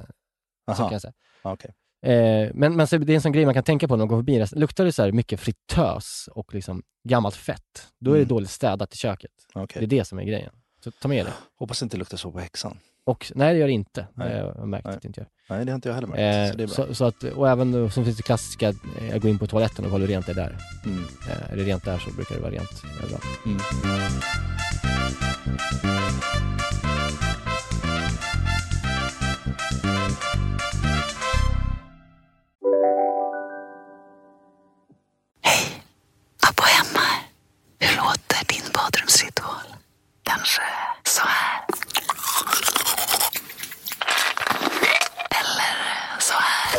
så kan jag säga. Okej. Eh, men, men så det är en sån grej man kan tänka på när man går förbi. rest- Luktar det så mycket fritös och liksom gammalt fett, då är det Mm. dåligt städat i köket. Okej. Det är det som är grejen. Så ta med det. Hoppas det inte luktar så på häxan. Och, nej, det gör det inte. Nej. Jag har märkt Nej. att det inte gör. Nej, det har inte jag heller märkt. Eh, så det är bra. så, så att, och även som finns det klassiska, eh, jag går in på toaletten och kollar hur rent det är där. Mm. Eh, är det rent där så brukar det vara rent överallt. Mm. Hemma här. Hur låter din badrumsritual? Kanske så här? Eller så här?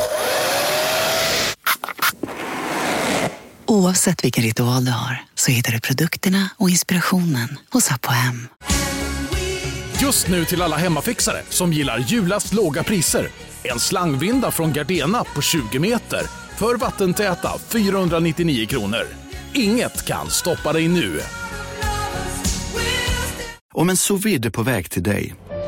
Oavsett vilken ritual du har så hittar du produkterna och inspirationen hos Apohem. Just nu till alla hemmafixare som gillar julast låga priser. En slangvinda från Gardena på 20 meter för vattentäta 499 kronor. Inget kan stoppa dig nu. Om en sous på väg till dig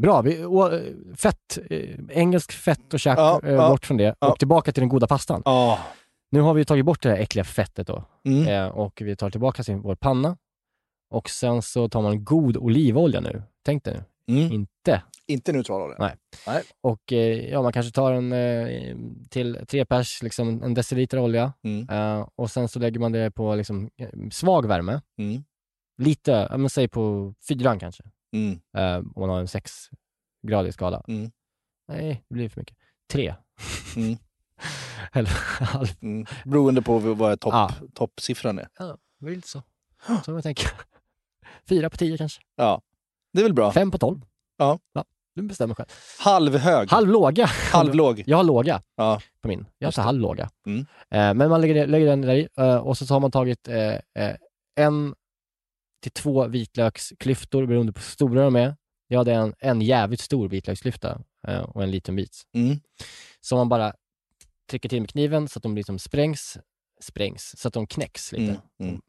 Bra, vi, och, fett, eh, engelsk fett och käk, Ja, eh, ja, bort från det ja. och tillbaka till den goda pastan. Nu har vi tagit bort det här äckliga fettet då Mm. eh, och vi tar tillbaka till vår panna och sen så tar man god olivolja nu. Tänk dig nu, Mm. inte. Inte neutralolja. Nej. Nej. Och eh, ja, man kanske tar en eh, till tre pers, liksom en deciliter olja Mm. eh, och sen så lägger man det på liksom, svag värme. Mm. Lite, men säg på fyran kanske, Mm. eh, om man har en sexgradig skala. Mm. Nej, det blir för mycket. Tre. Mm. Eller halv. Mm. Beroende på vad topp, Ja. toppsiffran är. Ja, det är lite så. Så jag tänker. Fyra på tio kanske. Ja, det är väl bra. Fem på tolv. Ja. ja du bestämmer själv. Halvhög. Halvlåga. Halvlåg. Jag har låga Ja. på min. Jag det. halvlåga. Mm. Eh, men man lägger, lägger den där i eh, och så har man tagit eh, en till två vitlöksklyftor beroende på hur stora de är. Jag hade en, en jävligt stor vitlöksklyfta eh, och en liten bit. Mm. Som man bara trycker till med kniven så att de liksom sprängs, sprängs, så att de knäcks lite. Mm.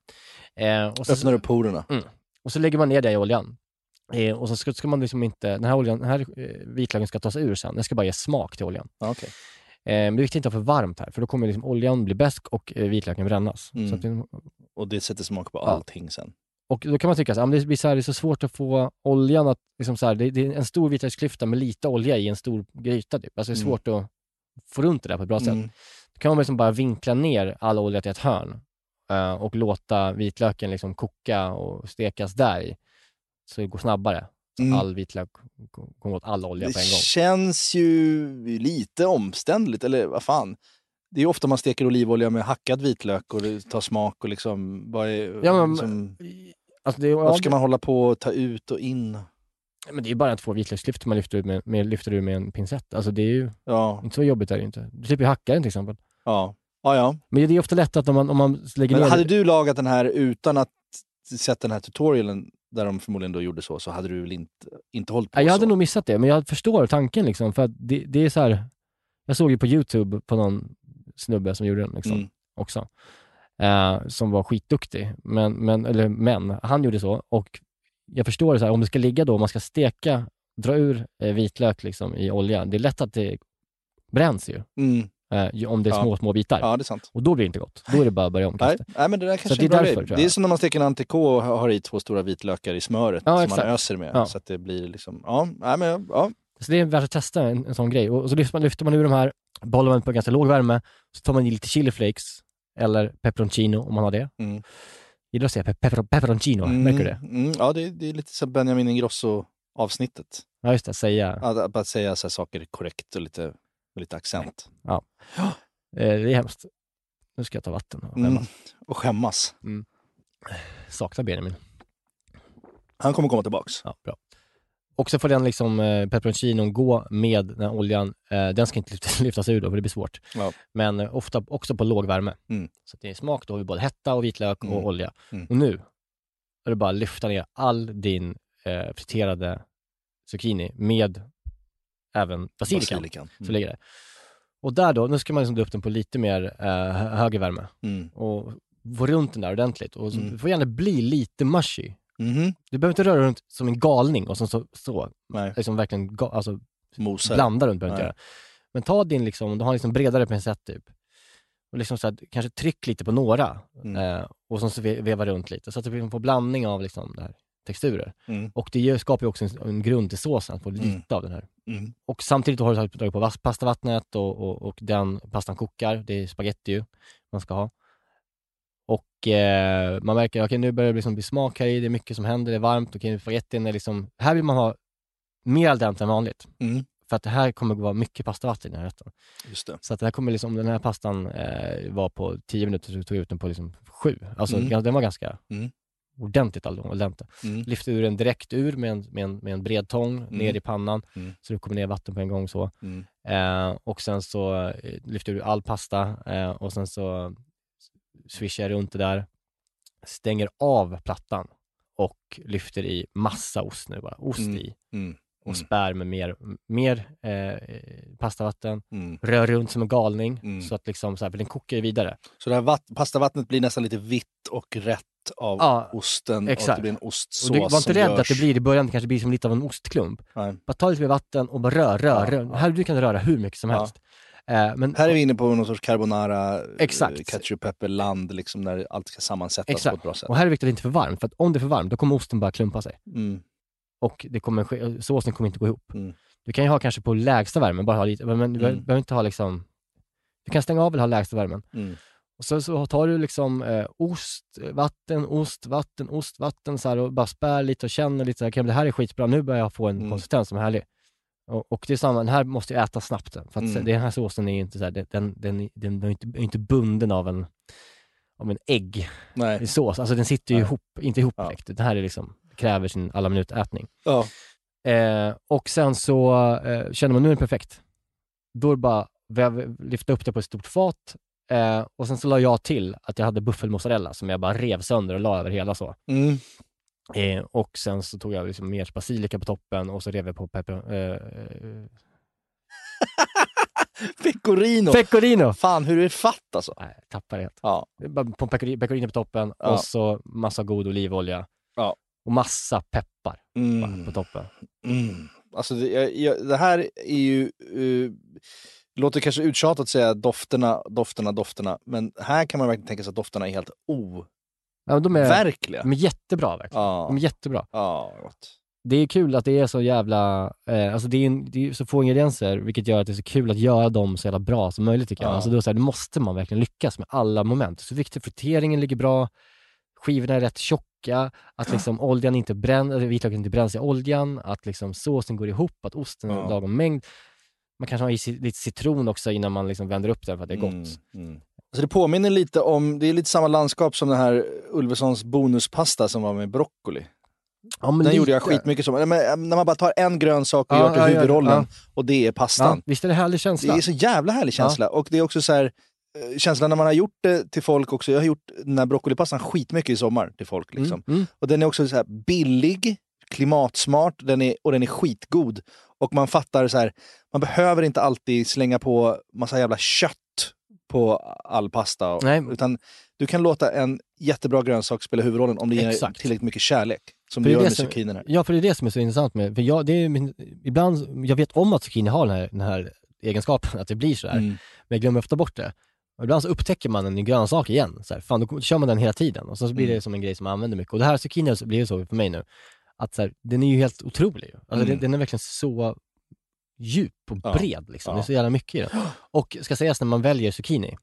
Mm. Eh, och så, Öppnar upp porerna. Mm. Och så lägger man ner det i oljan. Eh, och så ska, ska man liksom inte, den här, oljan, den här eh, vitlöken ska tas ur sen. Den ska bara ge smak till oljan. Ja, okej. Eh, men det är viktigt att inte ha för varmt här, för då kommer liksom oljan bli besk och eh, vitlöken brännas. Mm. Det- Och det sätter smak på Ja. allting sen. och då kan man tycka att men det, blir så här, det är så svårt att få oljan att, liksom så här, det, det är en stor vitlöksklyfta med lite olja i en stor gryta. Typ. Alltså det är Mm. svårt att få runt det där på ett bra sätt. Mm. Då kan man liksom bara vinkla ner all olja till ett hörn eh, och låta vitlöken liksom koka och stekas där i. Så det går snabbare. Mm. all vitlök kommer åt all olja Det på en gång. känns ju lite omständligt, eller vad fan. Det är ofta man steker olivolja med hackad vitlök och det tar smak och liksom... Vad är, Ja, men- liksom, Alltså det, varför ska man hålla på och ta ut och in? Men det är ju bara två vitlöksklyftor man lyfter, ut med, med, lyfter ur med en pincett. Alltså det är ju Ja, inte så jobbigt är det inte. Du slipper ju hacka den till exempel. ja, ja. ja. Men det är ofta lätt att om man, om man lägger Men ner... hade du lagat den här utan att sett den här tutorialen där de förmodligen då gjorde så, så hade du väl inte, inte hållit på Ja, jag så? hade nog missat det, men jag förstår tanken liksom. För det, det är så här... Jag såg ju på YouTube på någon snubbe som gjorde den liksom, Mm. också. eh, som var skitduktig. Men, men, eller, men han gjorde så och jag förstår det så här, om det ska ligga då, om man ska steka, dra ur eh, vitlök liksom, i olja, det är lätt att det bränns ju. Mm. Eh, om det är Ja. små, små bitar. Ja, det är sant. Och då blir det inte gott. Då är det bara att börja om. Nej, nej, men det där Så kanske det är är en bra därför, Det är som när man steker en entrecote och har i två stora vitlökar i smöret Ja, som exakt. man öser med. Ja. Så att det blir liksom, ja, nej, men, ja. Så det är värt att testa en, en sån grej. Och, så lyfter man, lyfter man ur de här, bollar man på ganska låg värme, så tar man i lite chiliflakes eller peperoncino om man har det. Mm. Gillar att säga pe- pepper, peperoncino, märker du det? Mm, ja, det är, det är lite som Benjamin Ingrosso-avsnittet. Ja, just det, säga. Att, att bara säga så saker korrekt och lite, med lite accent. Ja. Eh, det är hemskt. Nu ska jag ta vatten och Mm. skämmas. Och skämmas. Mm. Saknar Benjamin. Han kommer komma tillbaks. Ja, bra. Och så får den liksom eh, peperoncinon gå med den här oljan. Eh, den ska inte lyftas, lyftas ur då, för det blir svårt. Ja. Men eh, ofta också på låg värme. Mm. Så att det är smak, då har vi både hetta och vitlök Mm. och olja. Mm. Och nu är det bara att lyfta ner all din eh, friterade zucchini med även basilikan. Basilikan. Så Mm. ligger det. Och där då, nu ska man liksom dra upp den på lite mer eh, hö- högre värme. Mm. Och få runt den där ordentligt. Och så, Mm. får gärna bli lite mushy. Mhm. Du behöver inte röra runt som en galning och så, så, så Nej. liksom verkligen ga, alltså, Mosar. blanda runt behöver du inte göra. Men ta din, liksom, du har liksom bredare pincett typ. Och liksom så här, kanske tryck lite på några Mm. eh, och så, så ve- veva runt lite så att du får blandning av liksom, det här, texturer. Mm. Och det skapar ju också en, en grund till såsen, att få lite Mm. av den här. Mm. Och samtidigt har du tagit- på pastavattnet och, och, och den pastan kokar. Det är spaghetti ju man ska ha. Och eh, man märker, okej nu börjar det liksom bli smak här i, det är mycket som händer, det är varmt, okej spagettin är liksom, här vill man ha mer al dente än vanligt. Mm. För att det här kommer att vara mycket pastavatten i den här rätten. Just det. Så att det här kommer liksom, om den här pastan eh, var på 10 minuter så tog jag ut den på liksom 7. Alltså Mm. den var ganska Mm. ordentligt al dente. Mm. Lyfte ur den direkt ur med en, med en, med en bred tång ner i pannan. Mm. Så det kommer ner vatten på en gång så. Mm. Eh, och sen så eh, lyfter du all pasta eh, och sen så swishar jag runt det där, stänger av plattan och lyfter i massa ost nu bara. Ost Mm. i Mm. och Mm. spär med mer, mer eh, pastavatten. Mm. Rör runt som en galning Mm. så att liksom så här, för den kokar ju vidare. Så det här vatt- pastavattnet blir nästan lite vitt och rätt av Ja, osten och exakt. det blir en ostsås Och du var inte rädd görs. att det blir i början, det kanske blir som lite av en ostklump. Nej. Bara ta lite mer vatten och bara rör, rör, Ja, rör. ja. Här du kan röra hur mycket som helst. Eh, men, Här är vi inne på någon sorts carbonara, Exakt. eh, ketchup, pepper, land, liksom när allt ska sammansättas på Exakt. ett bra sätt. Och här är det viktigt att det inte är för varmt, för om det är för varmt, då kommer osten bara klumpa sig. Mm. Och det kommer, såsen kommer inte gå ihop. Mm. Du kan ju ha kanske på lägsta värmen, bara ha lite, men du Mm. behöver inte ha liksom, du kan stänga av eller ha lägsta värmen. Mm. Och så, så tar du liksom eh, ost, vatten, ost, vatten, ost, vatten så här, och bara spär lite och känner lite så här, men det här är skitbra, nu börjar jag få en Mm. konsistens som är härlig. Och, och det är samma, den här måste jag äta snabbt. För att Mm. den här såsen är inte så här, den, den, den, den är inte, är inte bunden av en, av en ägg Nej. i sås. Alltså den sitter ju Nej. ihop, inte ihop Ja. direkt. Den här är liksom, kräver sin alla minut ätning. Ja. Eh, och sen så eh, känner man nu är det perfekt. Då är det bara väv, lyfta upp det på ett stort fat eh, och sen så la jag till att jag hade buffelmozzarella som jag bara rev sönder och la över hela så. Mm. Eh, och sen så tog jag liksom mer basilika på toppen och så rev jag på pepper... Eh, Pecorino! pecorino! Fan hur är fatt alltså? Nej, jag tappade helt. Ja. På pecorino, pecorino på toppen Ja. och så massa god olivolja. Ja. Och massa peppar Mm. på toppen. Mm. Alltså det, jag, jag, det här är ju... Uh, låter kanske uttjatat att säga dofterna, dofterna, dofterna. Men här kan man verkligen tänka sig att dofterna är helt Ja, de, är, overkliga. de är jättebra verkligen. Ja. De är jättebra. Ja, gott. Det är kul att det är så jävla, eh, alltså det är, en- det är så få ingredienser, vilket gör att det är så kul att göra dem så jävla bra som möjligt tycker jag. Ja. Alltså då, så här, då måste man verkligen lyckas med alla moment. Så viktigt, friteringen ligger bra, skivorna är rätt tjocka, att liksom oljan inte bränns, eller vitlöken inte bränns i oljan, att liksom såsen går ihop, att osten är Ja. lagom mängd. Man kanske har i lite citron också innan man liksom vänder upp den för att det är gott. Mm, mm. Så det påminner lite om, det är lite samma landskap som den här Ulvessons bonuspasta som var med broccoli. Ja, Den lite. gjorde jag skitmycket som. Men, äh, När man bara tar en grönsak och Ja, gör till ja, huvudrollen och det är pastan. visst är det härlig känsla? Det är så jävla härlig känsla. Och det är också så här, eh, känslan när man har gjort det till folk också. Jag har gjort den här broccolipastan skitmycket i sommar till folk. Liksom. Mm, mm. Och den är också så billig, klimatsmart den är, och den är skitgod. Och man fattar så här, man behöver inte alltid slänga på massa jävla kött på all pasta. Och, Nej. Utan du kan låta en jättebra grönsak spela huvudrollen om det ger Exakt. tillräckligt mycket kärlek. Som För du gör det med zucchinin här. Ja, för det är det som är så intressant med, för jag, det är min, ibland, jag vet om att zucchini har den här, den här egenskapen, att det blir sådär, Mm. men jag glömmer ofta bort det. Och ibland så upptäcker man en grönsak igen, så här, fan då kör man den hela tiden och så blir Mm. det som en grej som man använder mycket. Och det här zucchini blir det så för mig nu, att så här, den är ju helt otrolig. Alltså, Mm. den, den är verkligen så djup och Ja. bred liksom. Det är Ja. så jävla mycket i den. Och ska sägas när man väljer zucchini,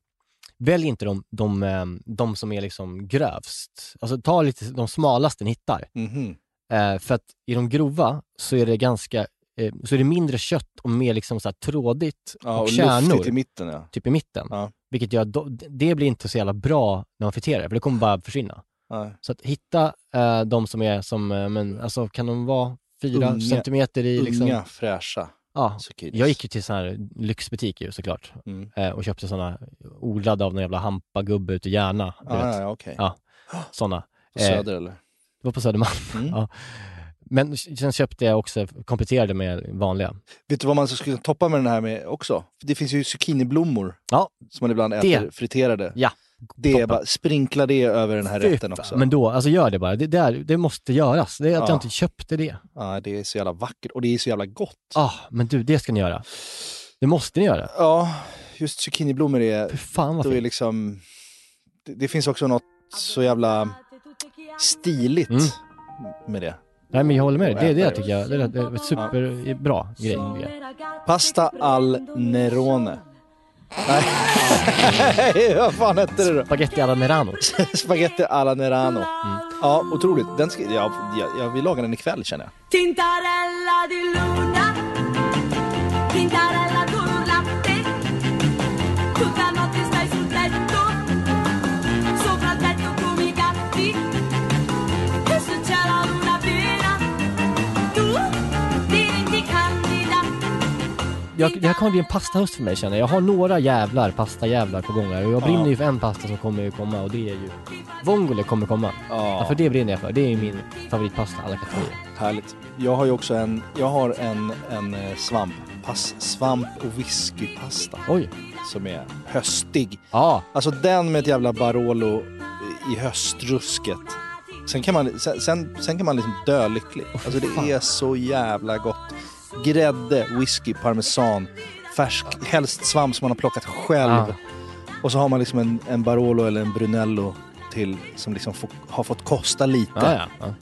välj inte de, de, eh, de som är liksom grövst. Alltså ta lite de smalaste ni hittar. Mhm. Eh, för att i de grova så är det ganska, eh, så är det mindre kött och mer liksom så trådigt Ja, och, och kärnor. i mitten ja. Typ i mitten. Ja. Vilket gör, då, det blir inte så jävla bra när man friterar, för det kommer bara försvinna. Så att hitta eh, de som är som, eh, men alltså kan de vara fyra Unga- centimeter i liksom... Unga, fräscha Ja, jag gick ju till sån här lyxbutik ju såklart Mm. eh, och köpte såna odlade av någon jävla hampagubbe ute i Järna. du Ja, ja, okej. Ja, såna. På Söder eller? Det var på Södermalm. Mm. ja. Men sen köpte jag också, kompletterade med vanliga. Vet du vad man skulle toppa med den här med också? Det finns ju zucchiniblommor Ja. som man ibland Det. äter friterade. Ja. Det är bara, sprinkla det över den här Fy rätten också. Men då, alltså gör det bara. Det, det, är, det måste göras. Det är att Ja. jag inte köpte det. Ja, det är så jävla vackert och det är så jävla gott. Ah, men du, det ska ni göra. Det måste ni göra. Ja, just zucchiniblommor är... Fy fan vad då är fint. liksom, det, det finns också något så jävla stiligt Mm. med det. Nej men jag håller med dig. Det, det det tycker jag det är, det är en superbra grej. Pasta al Nerone. Nej, vad fan hette det då? Spaghetti alla Nerano. Spaghetti alla Nerano. Mm. Ja, otroligt. Den ska, ja, jag, jag vill laga den ikväll känner jag. Jag, det här kommer bli en pastahöst för mig känner jag. Jag har några jävlar, pastajävlar på gång här. Och jag Ja. brinner ju för en pasta som kommer komma och det är ju... Vongole kommer komma. Ja. för det brinner jag för. Det är ju min favoritpasta alla kategorier. Härligt. Jag har ju också en, jag har en, en eh, svamp, pass, svamp och whiskypasta. Oj. Som är höstig. Ja. Alltså den med ett jävla Barolo i höstrusket. Sen kan man, sen, sen, sen kan man liksom dö lycklig. Alltså det är så jävla gott. Grädde, whisky, parmesan, färsk, helst svamp som man har plockat själv. Ja. Och så har man liksom en, en Barolo eller en Brunello till som liksom får, har fått kosta lite. Ja, ja. ja.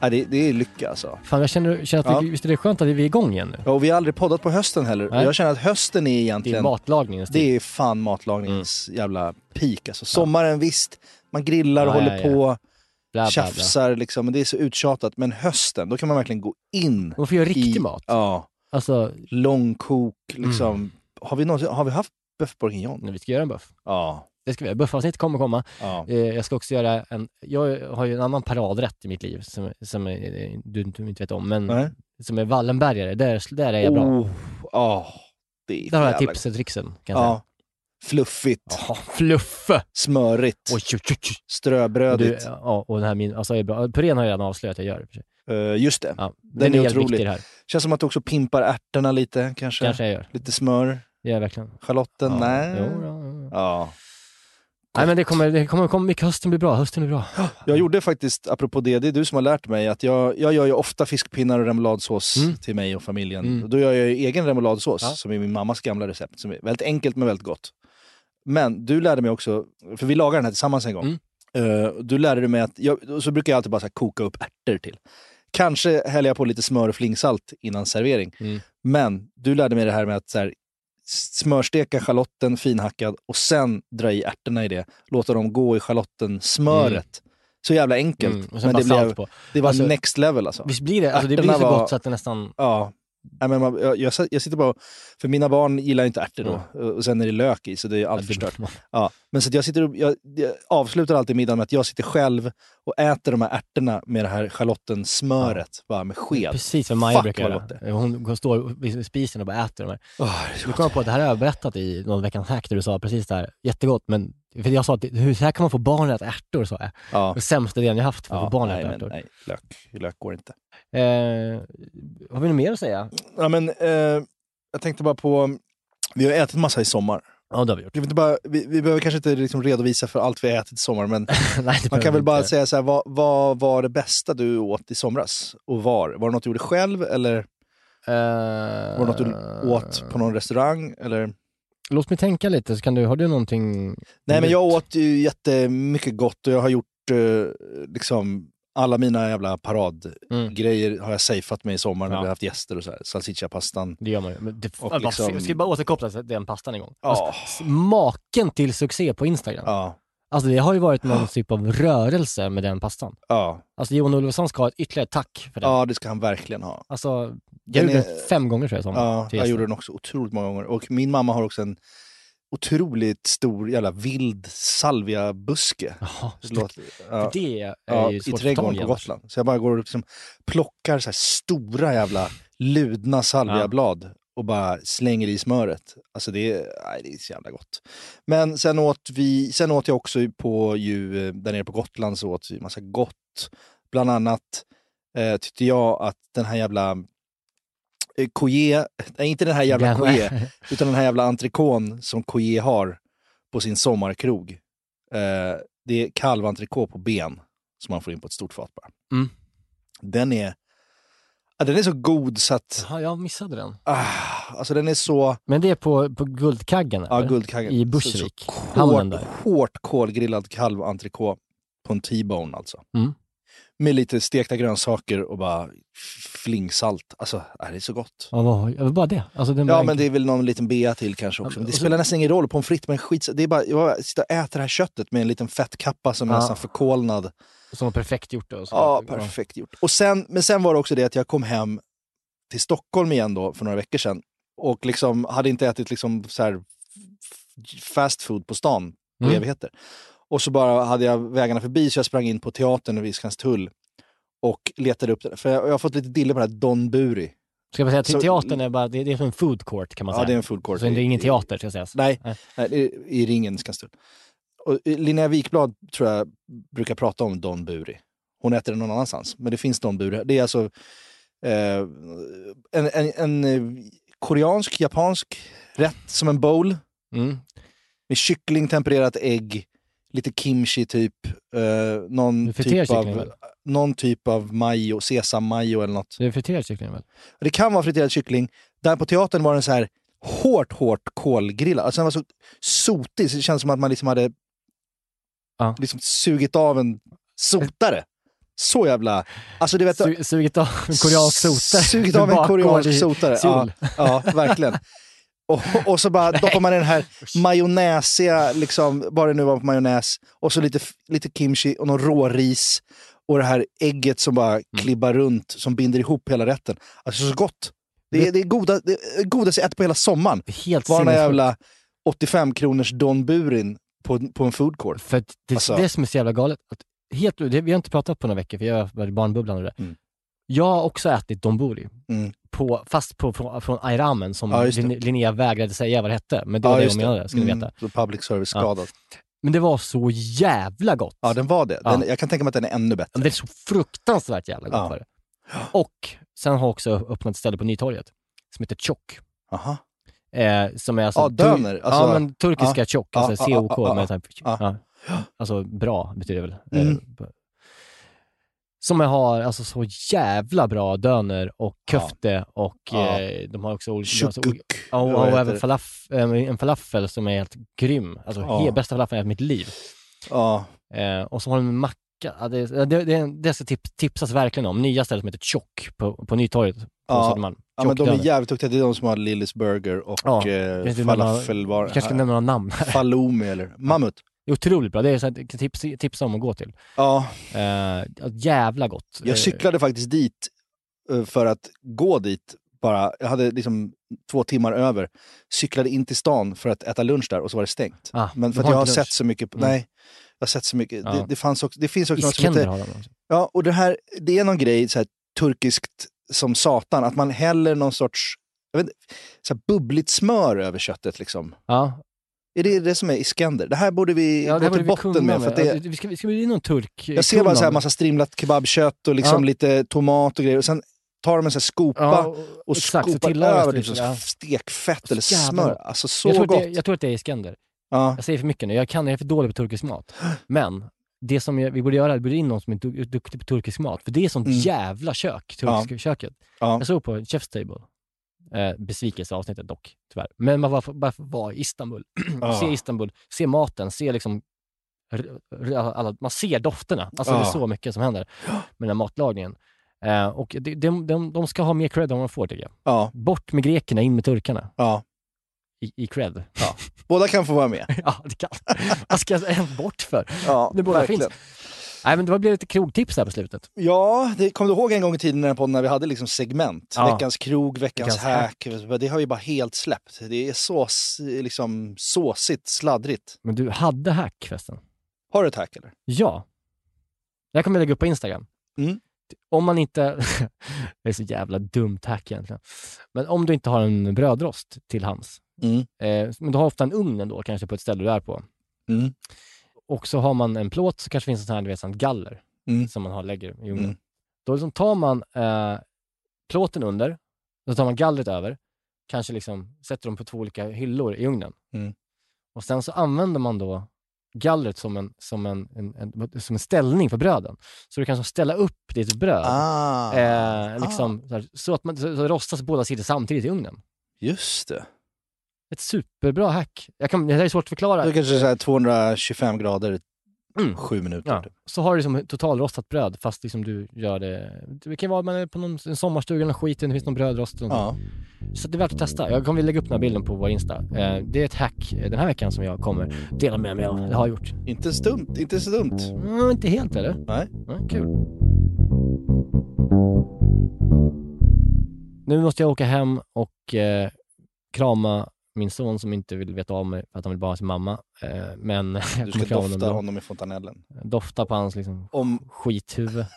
Ja, det, det är lycka alltså. Fan jag känner, känner att Ja. vi, visst är det skönt att vi är igång igen nu? Ja, och vi har aldrig poddat på hösten heller. Nej. Jag känner att hösten är Det är egentligen... matlagningens tid. Det är fan matlagningens jävla peak. Alltså, sommaren visst, man grillar och håller på, Bla, bla, bla. tjafsar liksom, men det är så uttjatat. Men hösten, då kan man verkligen gå in Man får göra riktig i, mat. Ja, Alltså, långkok liksom. Mm. Har, vi någonsin, har vi haft bœuf bourguignon? när vi ska göra en buff. Ja. Det ska vi göra. Buffavsnitt kommer komma. ja. Eh, Jag ska också göra en, jag har ju en annan paradrätt i mitt liv som, som eh, du, du inte vet om, men Nej. som är Wallenbergare. Där, där är jag bra. Oh, det är Där har jag tipset och tricksen kan jag Ja. Fluffigt. Ja, fluffe! smörigt, Oj, oj, oj, oj. Du, ströbrödigt. ja, och den här min, alltså. Purén har jag redan avslöjat att jag gör. Eh, just det. Ja, Den den, är är otrolig. här. Känns som att du också pimpar ärtorna lite kanske. Kanske jag gör. Lite smör. Jag verkligen. Schalotten? Ja, Nej. Jo, ja, ja. Ja. Nej men det kommer, det kommer, kommer mycket, hösten blir bra, hösten blir bra. Jag gjorde faktiskt, apropå det, det är du som har lärt mig, att jag, jag gör ju ofta fiskpinnar och remouladsås Mm. till mig och familjen. Mm. Och Då gör jag ju egen remouladsås, Ja. som är min mammas gamla recept, som är väldigt enkelt men väldigt gott. Men du lärde mig också, för vi lagade den här tillsammans en gång, Mm. Eh, du lärde mig att, jag, så brukar jag alltid bara så koka upp ärtor till. Kanske häller jag på lite smör och flingsalt innan servering. Mm. Men du lärde mig det här med att så här, smörsteka schalotten finhackad och sen dra i ärtorna i det. Låta dem gå i schalottensmöret. Så jävla enkelt. Mm, men det, blev, det var Alltså, next level alltså. Visst blir det, alltså det blir så var- gott så att det nästan... Ja. Nej, men man, jag, jag, sitter bara, för mina barn gillar inte ärtor då. Och sen är det lök i, så det är allt förstört. Ja, men så jag, sitter och, jag, jag avslutar alltid middagen med att jag sitter själv och äter de här ärtorna med det här schalottensmöret, bara med sked. Precis vad Maja brukar göra. Hon, hon står vid spisen och bara äter de här. Åh, det är så Nu gott. kom jag på att det här har jag berättat i någon veckans hack där du sa precis det här. Jättegott, men för jag sa att hur så här kan man få barn att äta ärtor, sa jag. Ja. Det sämsta idén jag haft för att Ja, få barn att nej, äta men, ärtor. nej, lök, lök går inte. Eh, har vi något mer att säga? Ja, men, eh, jag tänkte bara på, vi har ätit massa i sommar. Ja, det har vi gjort. Vi, inte bara, vi, vi behöver kanske inte liksom redovisa för allt vi har ätit i sommar, men Nej, man kan väl bara inte. säga så här, vad, vad var det bästa du åt i somras? Och var? Var det något du gjorde själv eller Eh, var det något du åt på någon restaurang? Eller? Låt mig tänka lite, så kan du, har du någonting? Nej, men jag åt ju jättemycket gott och jag har gjort eh, liksom alla mina jävla paradgrejer har jag safeat med i sommar när Mm. Ja. vi har haft gäster och så här. Salsiccia-pastan. Det gör man ju. Men det, Och bara, liksom- Ska vi bara återkoppla till den pastan en gång? Ja. Alltså, maken till succé på Instagram. Ja. Alltså det har ju varit någon typ av rörelse med den pastan. Ja. Alltså Johan Olofsson ska ha ett ytterligare tack för den. ja, det ska han verkligen ha. Alltså, jag Den gjorde är- den fem gånger tror jag i sommar. Ja, jag gjorde den också otroligt många gånger. Och min mamma har också en otroligt stor jävla vild salviabuske. Jaha, Det låter- ja. det är Ja, ju i svårt få trädgården i på. Gotland. Så jag bara går och liksom plockar så stora jävla ludna salviablad och bara slänger i smöret. Alltså det är, nej, det är så jävla gott. Men sen åt, vi, sen åt jag också på, ju, eh, där nere på Gotland så åt vi massa gott. Bland annat eh, tyckte jag att den här jävla eh, nej inte den här jävla Couillet, utan den här jävla entrecôten som Couillet har på sin sommarkrog. Eh, det är kalventrikå på ben som man får in på ett stort fat bara. Mm. Den är, ja, den är så god så att, Ja, jag missade den. ah, alltså den är så, Men det är på, på Guldkaggen? ja eller? guldkaggen. I så Hamnen hårt, där? hårt kolgrillad kalventrikå på en T-bone alltså. Mm. Med lite stekta grönsaker och bara flingsalt. Alltså, äh, det är så gott. Ja, vad, bara det. Alltså, den Ja, men det är väl någon liten bea till kanske också. Men det spelar nästan ingen roll. Pommes frites, men skit, det är bara, jag sitter och äter det här köttet med en liten fettkappa som är Ja. nästan förkolnad. Som var perfekt gjort. Då, Ja, perfekt gjort. Och sen, men sen var det också det att jag kom hem till Stockholm igen då för några veckor sedan och liksom hade inte ätit liksom så här fast food på stan på Mm. evigheter. Och så bara hade jag vägarna förbi så jag sprang in på teatern vid Skanstull och letade upp det. För jag, jag har fått lite dille på det här Don Buri. Ska jag säga att Så- teatern är bara, det, det är som en food court kan man Ja, säga. det är en food court. Så det är ingen teater ska sägas. Nej, nej är i ringen Skanstull. Och eh, Linnea Wikblad tror jag brukar prata om Don Buri. Hon äter den någon annanstans, men det finns Don Buri. Det är alltså eh, en, en, en eh, koreansk, japansk rätt som en bowl. Mm. Med kyckling, tempererat ägg, lite kimchi typ. Eh, någon, typ av, väl? någon typ av majo, sesam-majo eller något. Det är friterad kyckling väl? Det kan vara friterad kyckling. Där på teatern var den så här hårt, hårt kolgrillad. Alltså den var så sotig så det känns som att man liksom hade liksom sugit av en sotare. Så jävla... Alltså du vet... Su- sugit av en koreansk sotare. Sugit av en koreansk sotare. Ja, ja, verkligen. Och, och så bara doppar man i den här majonnäsiga, liksom, vad det nu var på majonnäs, och så lite, lite kimchi och någon råris och det här ägget som bara Mm. klibbar runt, som binder ihop hela rätten. Alltså så gott. Det är det är goda, det är godaste jag ätit på hela sommaren. Helt var den jävla 85 kronors Don Burin på, på en food court. För det, Alltså- det som är så jävla galet, att helt, det, vi har inte pratat på några veckor för jag varit i barnbubblan och det. Mm. Jag har också ätit donburi, Mm. på, fast på, från, från Ayramen som Ja. Lin- Linnea vägrade säga vad det hette. Men det var Ja, det hon menade, ska ni Mm, veta. så public service Ja. Men det var så jävla gott. Ja, den var det. Den, Ja. Jag kan tänka mig att den är ännu bättre. Men Det är så fruktansvärt jävla gott Ja. var det. Och sen har jag också öppnat ett ställe på Nytorget som heter Chok. Aha. Eh, som är alltså Ja, döner, ja, alltså- men turkiska ja. Ja, alltså ja, COK. ja, ja, med här, ja. ja. Alltså bra betyder det väl. Mm. Eh, som jag har alltså så jävla bra döner och köfte och Ja. eh, de har också olika... Ja, och, och även falaf, eh, en falafel som är helt grym. Alltså Ja. he, bästa falafeln i mitt liv. Ja. Eh, och så har de en macka. Ja, det, det, det, det ska tips, tipsas verkligen om. Nya stället som heter Tjock på, på Nytorget på Ja. Södermalm. Ja, men de är jävligt duktiga. Det är de som har Lillys Burger och Ja, eh, jag vet inte hur man har- falafel. Var, kanske ska nämna några namn. Faloomi eller mammut. Det är otroligt bra. Det är så kan tips, tipsa om att gå till. Ja, Eh, jävla gott. jag cyklade faktiskt dit eh, för att gå dit bara. Jag hade liksom två timmar över. Cyklade in till stan för att äta lunch där och så var det stängt. Ah, Men för att jag har inte sett lunch. så mycket, på, Mm. nej, jag har sett så mycket. Ja. Det, det, fanns också, det finns också något som heter, har de också. Ja, och det här, det är någon grej så här, turkiskt som satan, att man häller någon sorts jag vet, så här, bubbligt smör över köttet. Liksom. Ja. Är det det som är iskender? Det här borde vi Ja, gå till botten med. För att det, Ja, vi, ska, vi ska bli någon turk. jag ser bara så här kunna. massa strimlat kebabkött och liksom Ja. lite tomat och grejer. Och sen tar de en sån här skopa Ja, och exakt, så skopar tillagas över typ, som ja. stekfett eller smör. Alltså så jag gott. Att det, jag tror att det är Iskender. Ja. Jag säger för mycket nu, jag kan, jag är för dålig på turkisk mat. Men det som jag, vi borde göra, vi borde in någon som är du- duktig på turkisk mat. För det är sånt Mm. jävla kök, turkiska köket. Ja. Jag såg på Chef's Table. Eh, besvikelseavsnittet dock, tyvärr. Men man var, bara var i Istanbul. Se Istanbul, se maten, se liksom alla, man ser dofterna. Alltså det är så mycket som händer med den här matlagningen. Eh, och de, de, de, de ska ha mer cred än vad de får tycker jag. Ja. Bort med grekerna, in med turkarna. Ja. I, i cred. Ja. Båda kan få vara med. ja, det kan. Vad ska jag bort för? Ja, det båda verkligen. finns. Nej, men det blev lite krogtips här på slutet. Ja, det kommer du ihåg en gång i tiden när, på, när vi hade liksom segment? Ja. Veckans krog, veckans, Veckans hack. Det har ju bara helt släppt. Det är så liksom, såsigt, sladdrigt. Men du hade hack förresten? Har du ett hack eller? Ja. Det här kommer jag lägga upp på Instagram. Mm. Om man inte... det är så jävla dumt hack egentligen. Men om du inte har en brödrost till hands. Mm. Eh, men du har ofta en ugn ändå, kanske på ett ställe du är på. Mm. Och så har man en plåt, så kanske finns en sån här, du vet, sån galler Mm. som man har, lägger i ugnen. Mm. Då liksom tar man eh, plåten under, så tar man gallret över, kanske liksom sätter dem på två olika hyllor i ugnen. Mm. Och sen så använder man då gallret som en, som en, en, en, som en ställning för bröden. Så du kan så ställa upp ditt bröd Ah. eh, liksom, så, här, så att man, så, så rostas båda sidor samtidigt i ugnen. Just det. Ett superbra hack. Jag kan, det här är svårt att förklara. Det är kanske här 225 grader, Mm. sju minuter. Ja. Så har du liksom totalrostat bröd fast liksom du gör det... Det kan vara man är på någon, en sommarstuga eller skit, det finns någon brödrost. Och Ja. Så det är värt att testa. Jag kommer lägga upp den här bilden på vår Insta. Eh, det är ett hack eh, den här veckan som jag kommer dela med mig av. Det har gjort. Inte så dumt, inte så dumt. Mm, inte helt eller? Nej. Ja, kul. Nu måste jag åka hem och eh, krama min son som inte vill veta av mig för att han vill bara ha sin mamma. Eh, men Du ska dofta ändå. honom i fontanellen. Dofta på hans liksom, Om... skithuvud.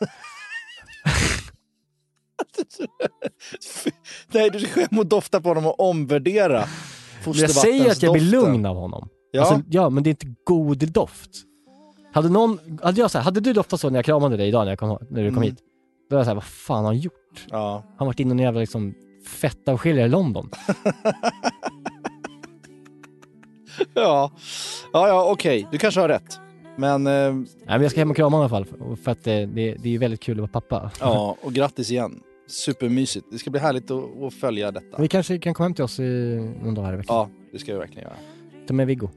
Nej, du ska hem och dofta på honom och omvärdera jag säger att jag blir lugn av honom. Ja. Alltså, ja, men det är inte god doft. Hade någon, hade jag så här, hade du doftat så när jag kramade dig idag när, jag kom, när du kom Mm. hit? Då var jag såhär, vad fan har han gjort? Ja. Han har varit inne i någon jävla liksom fettavskiljare i London. Ja, ja, ja okej. Du kanske har rätt. Men eh, Nej, men jag ska hem och krama i alla fall, för- att det, det, det är väldigt kul att vara pappa. ja, och grattis igen. Supermysigt. Det ska bli härligt att, att följa detta. Vi kanske kan komma hem till oss i någon dag här i veckan. Ja, det ska vi verkligen göra. Ta med Viggo.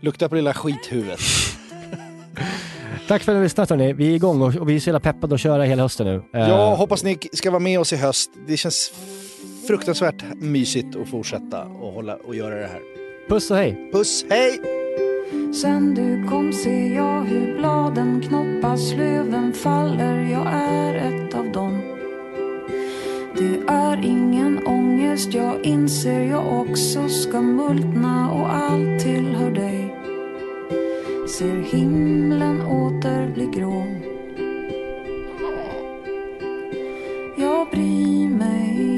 Lukta på lilla skithuvudet. Tack för att ni har lyssnat hörni. Vi är igång och, vi är så jävla peppade att köra hela hösten nu. Eh, Jag hoppas ni ska vara med oss i höst. Det känns fruktansvärt mysigt att fortsätta och, hålla, och göra det här. Puss och hej! Puss, hej! Sen du kom ser jag hur bladen knoppas, löven faller, jag är ett av dem. Det är ingen ångest, jag inser jag också ska multna och allt tillhör dig. Ser himlen åter bli grå. Jag bryr mig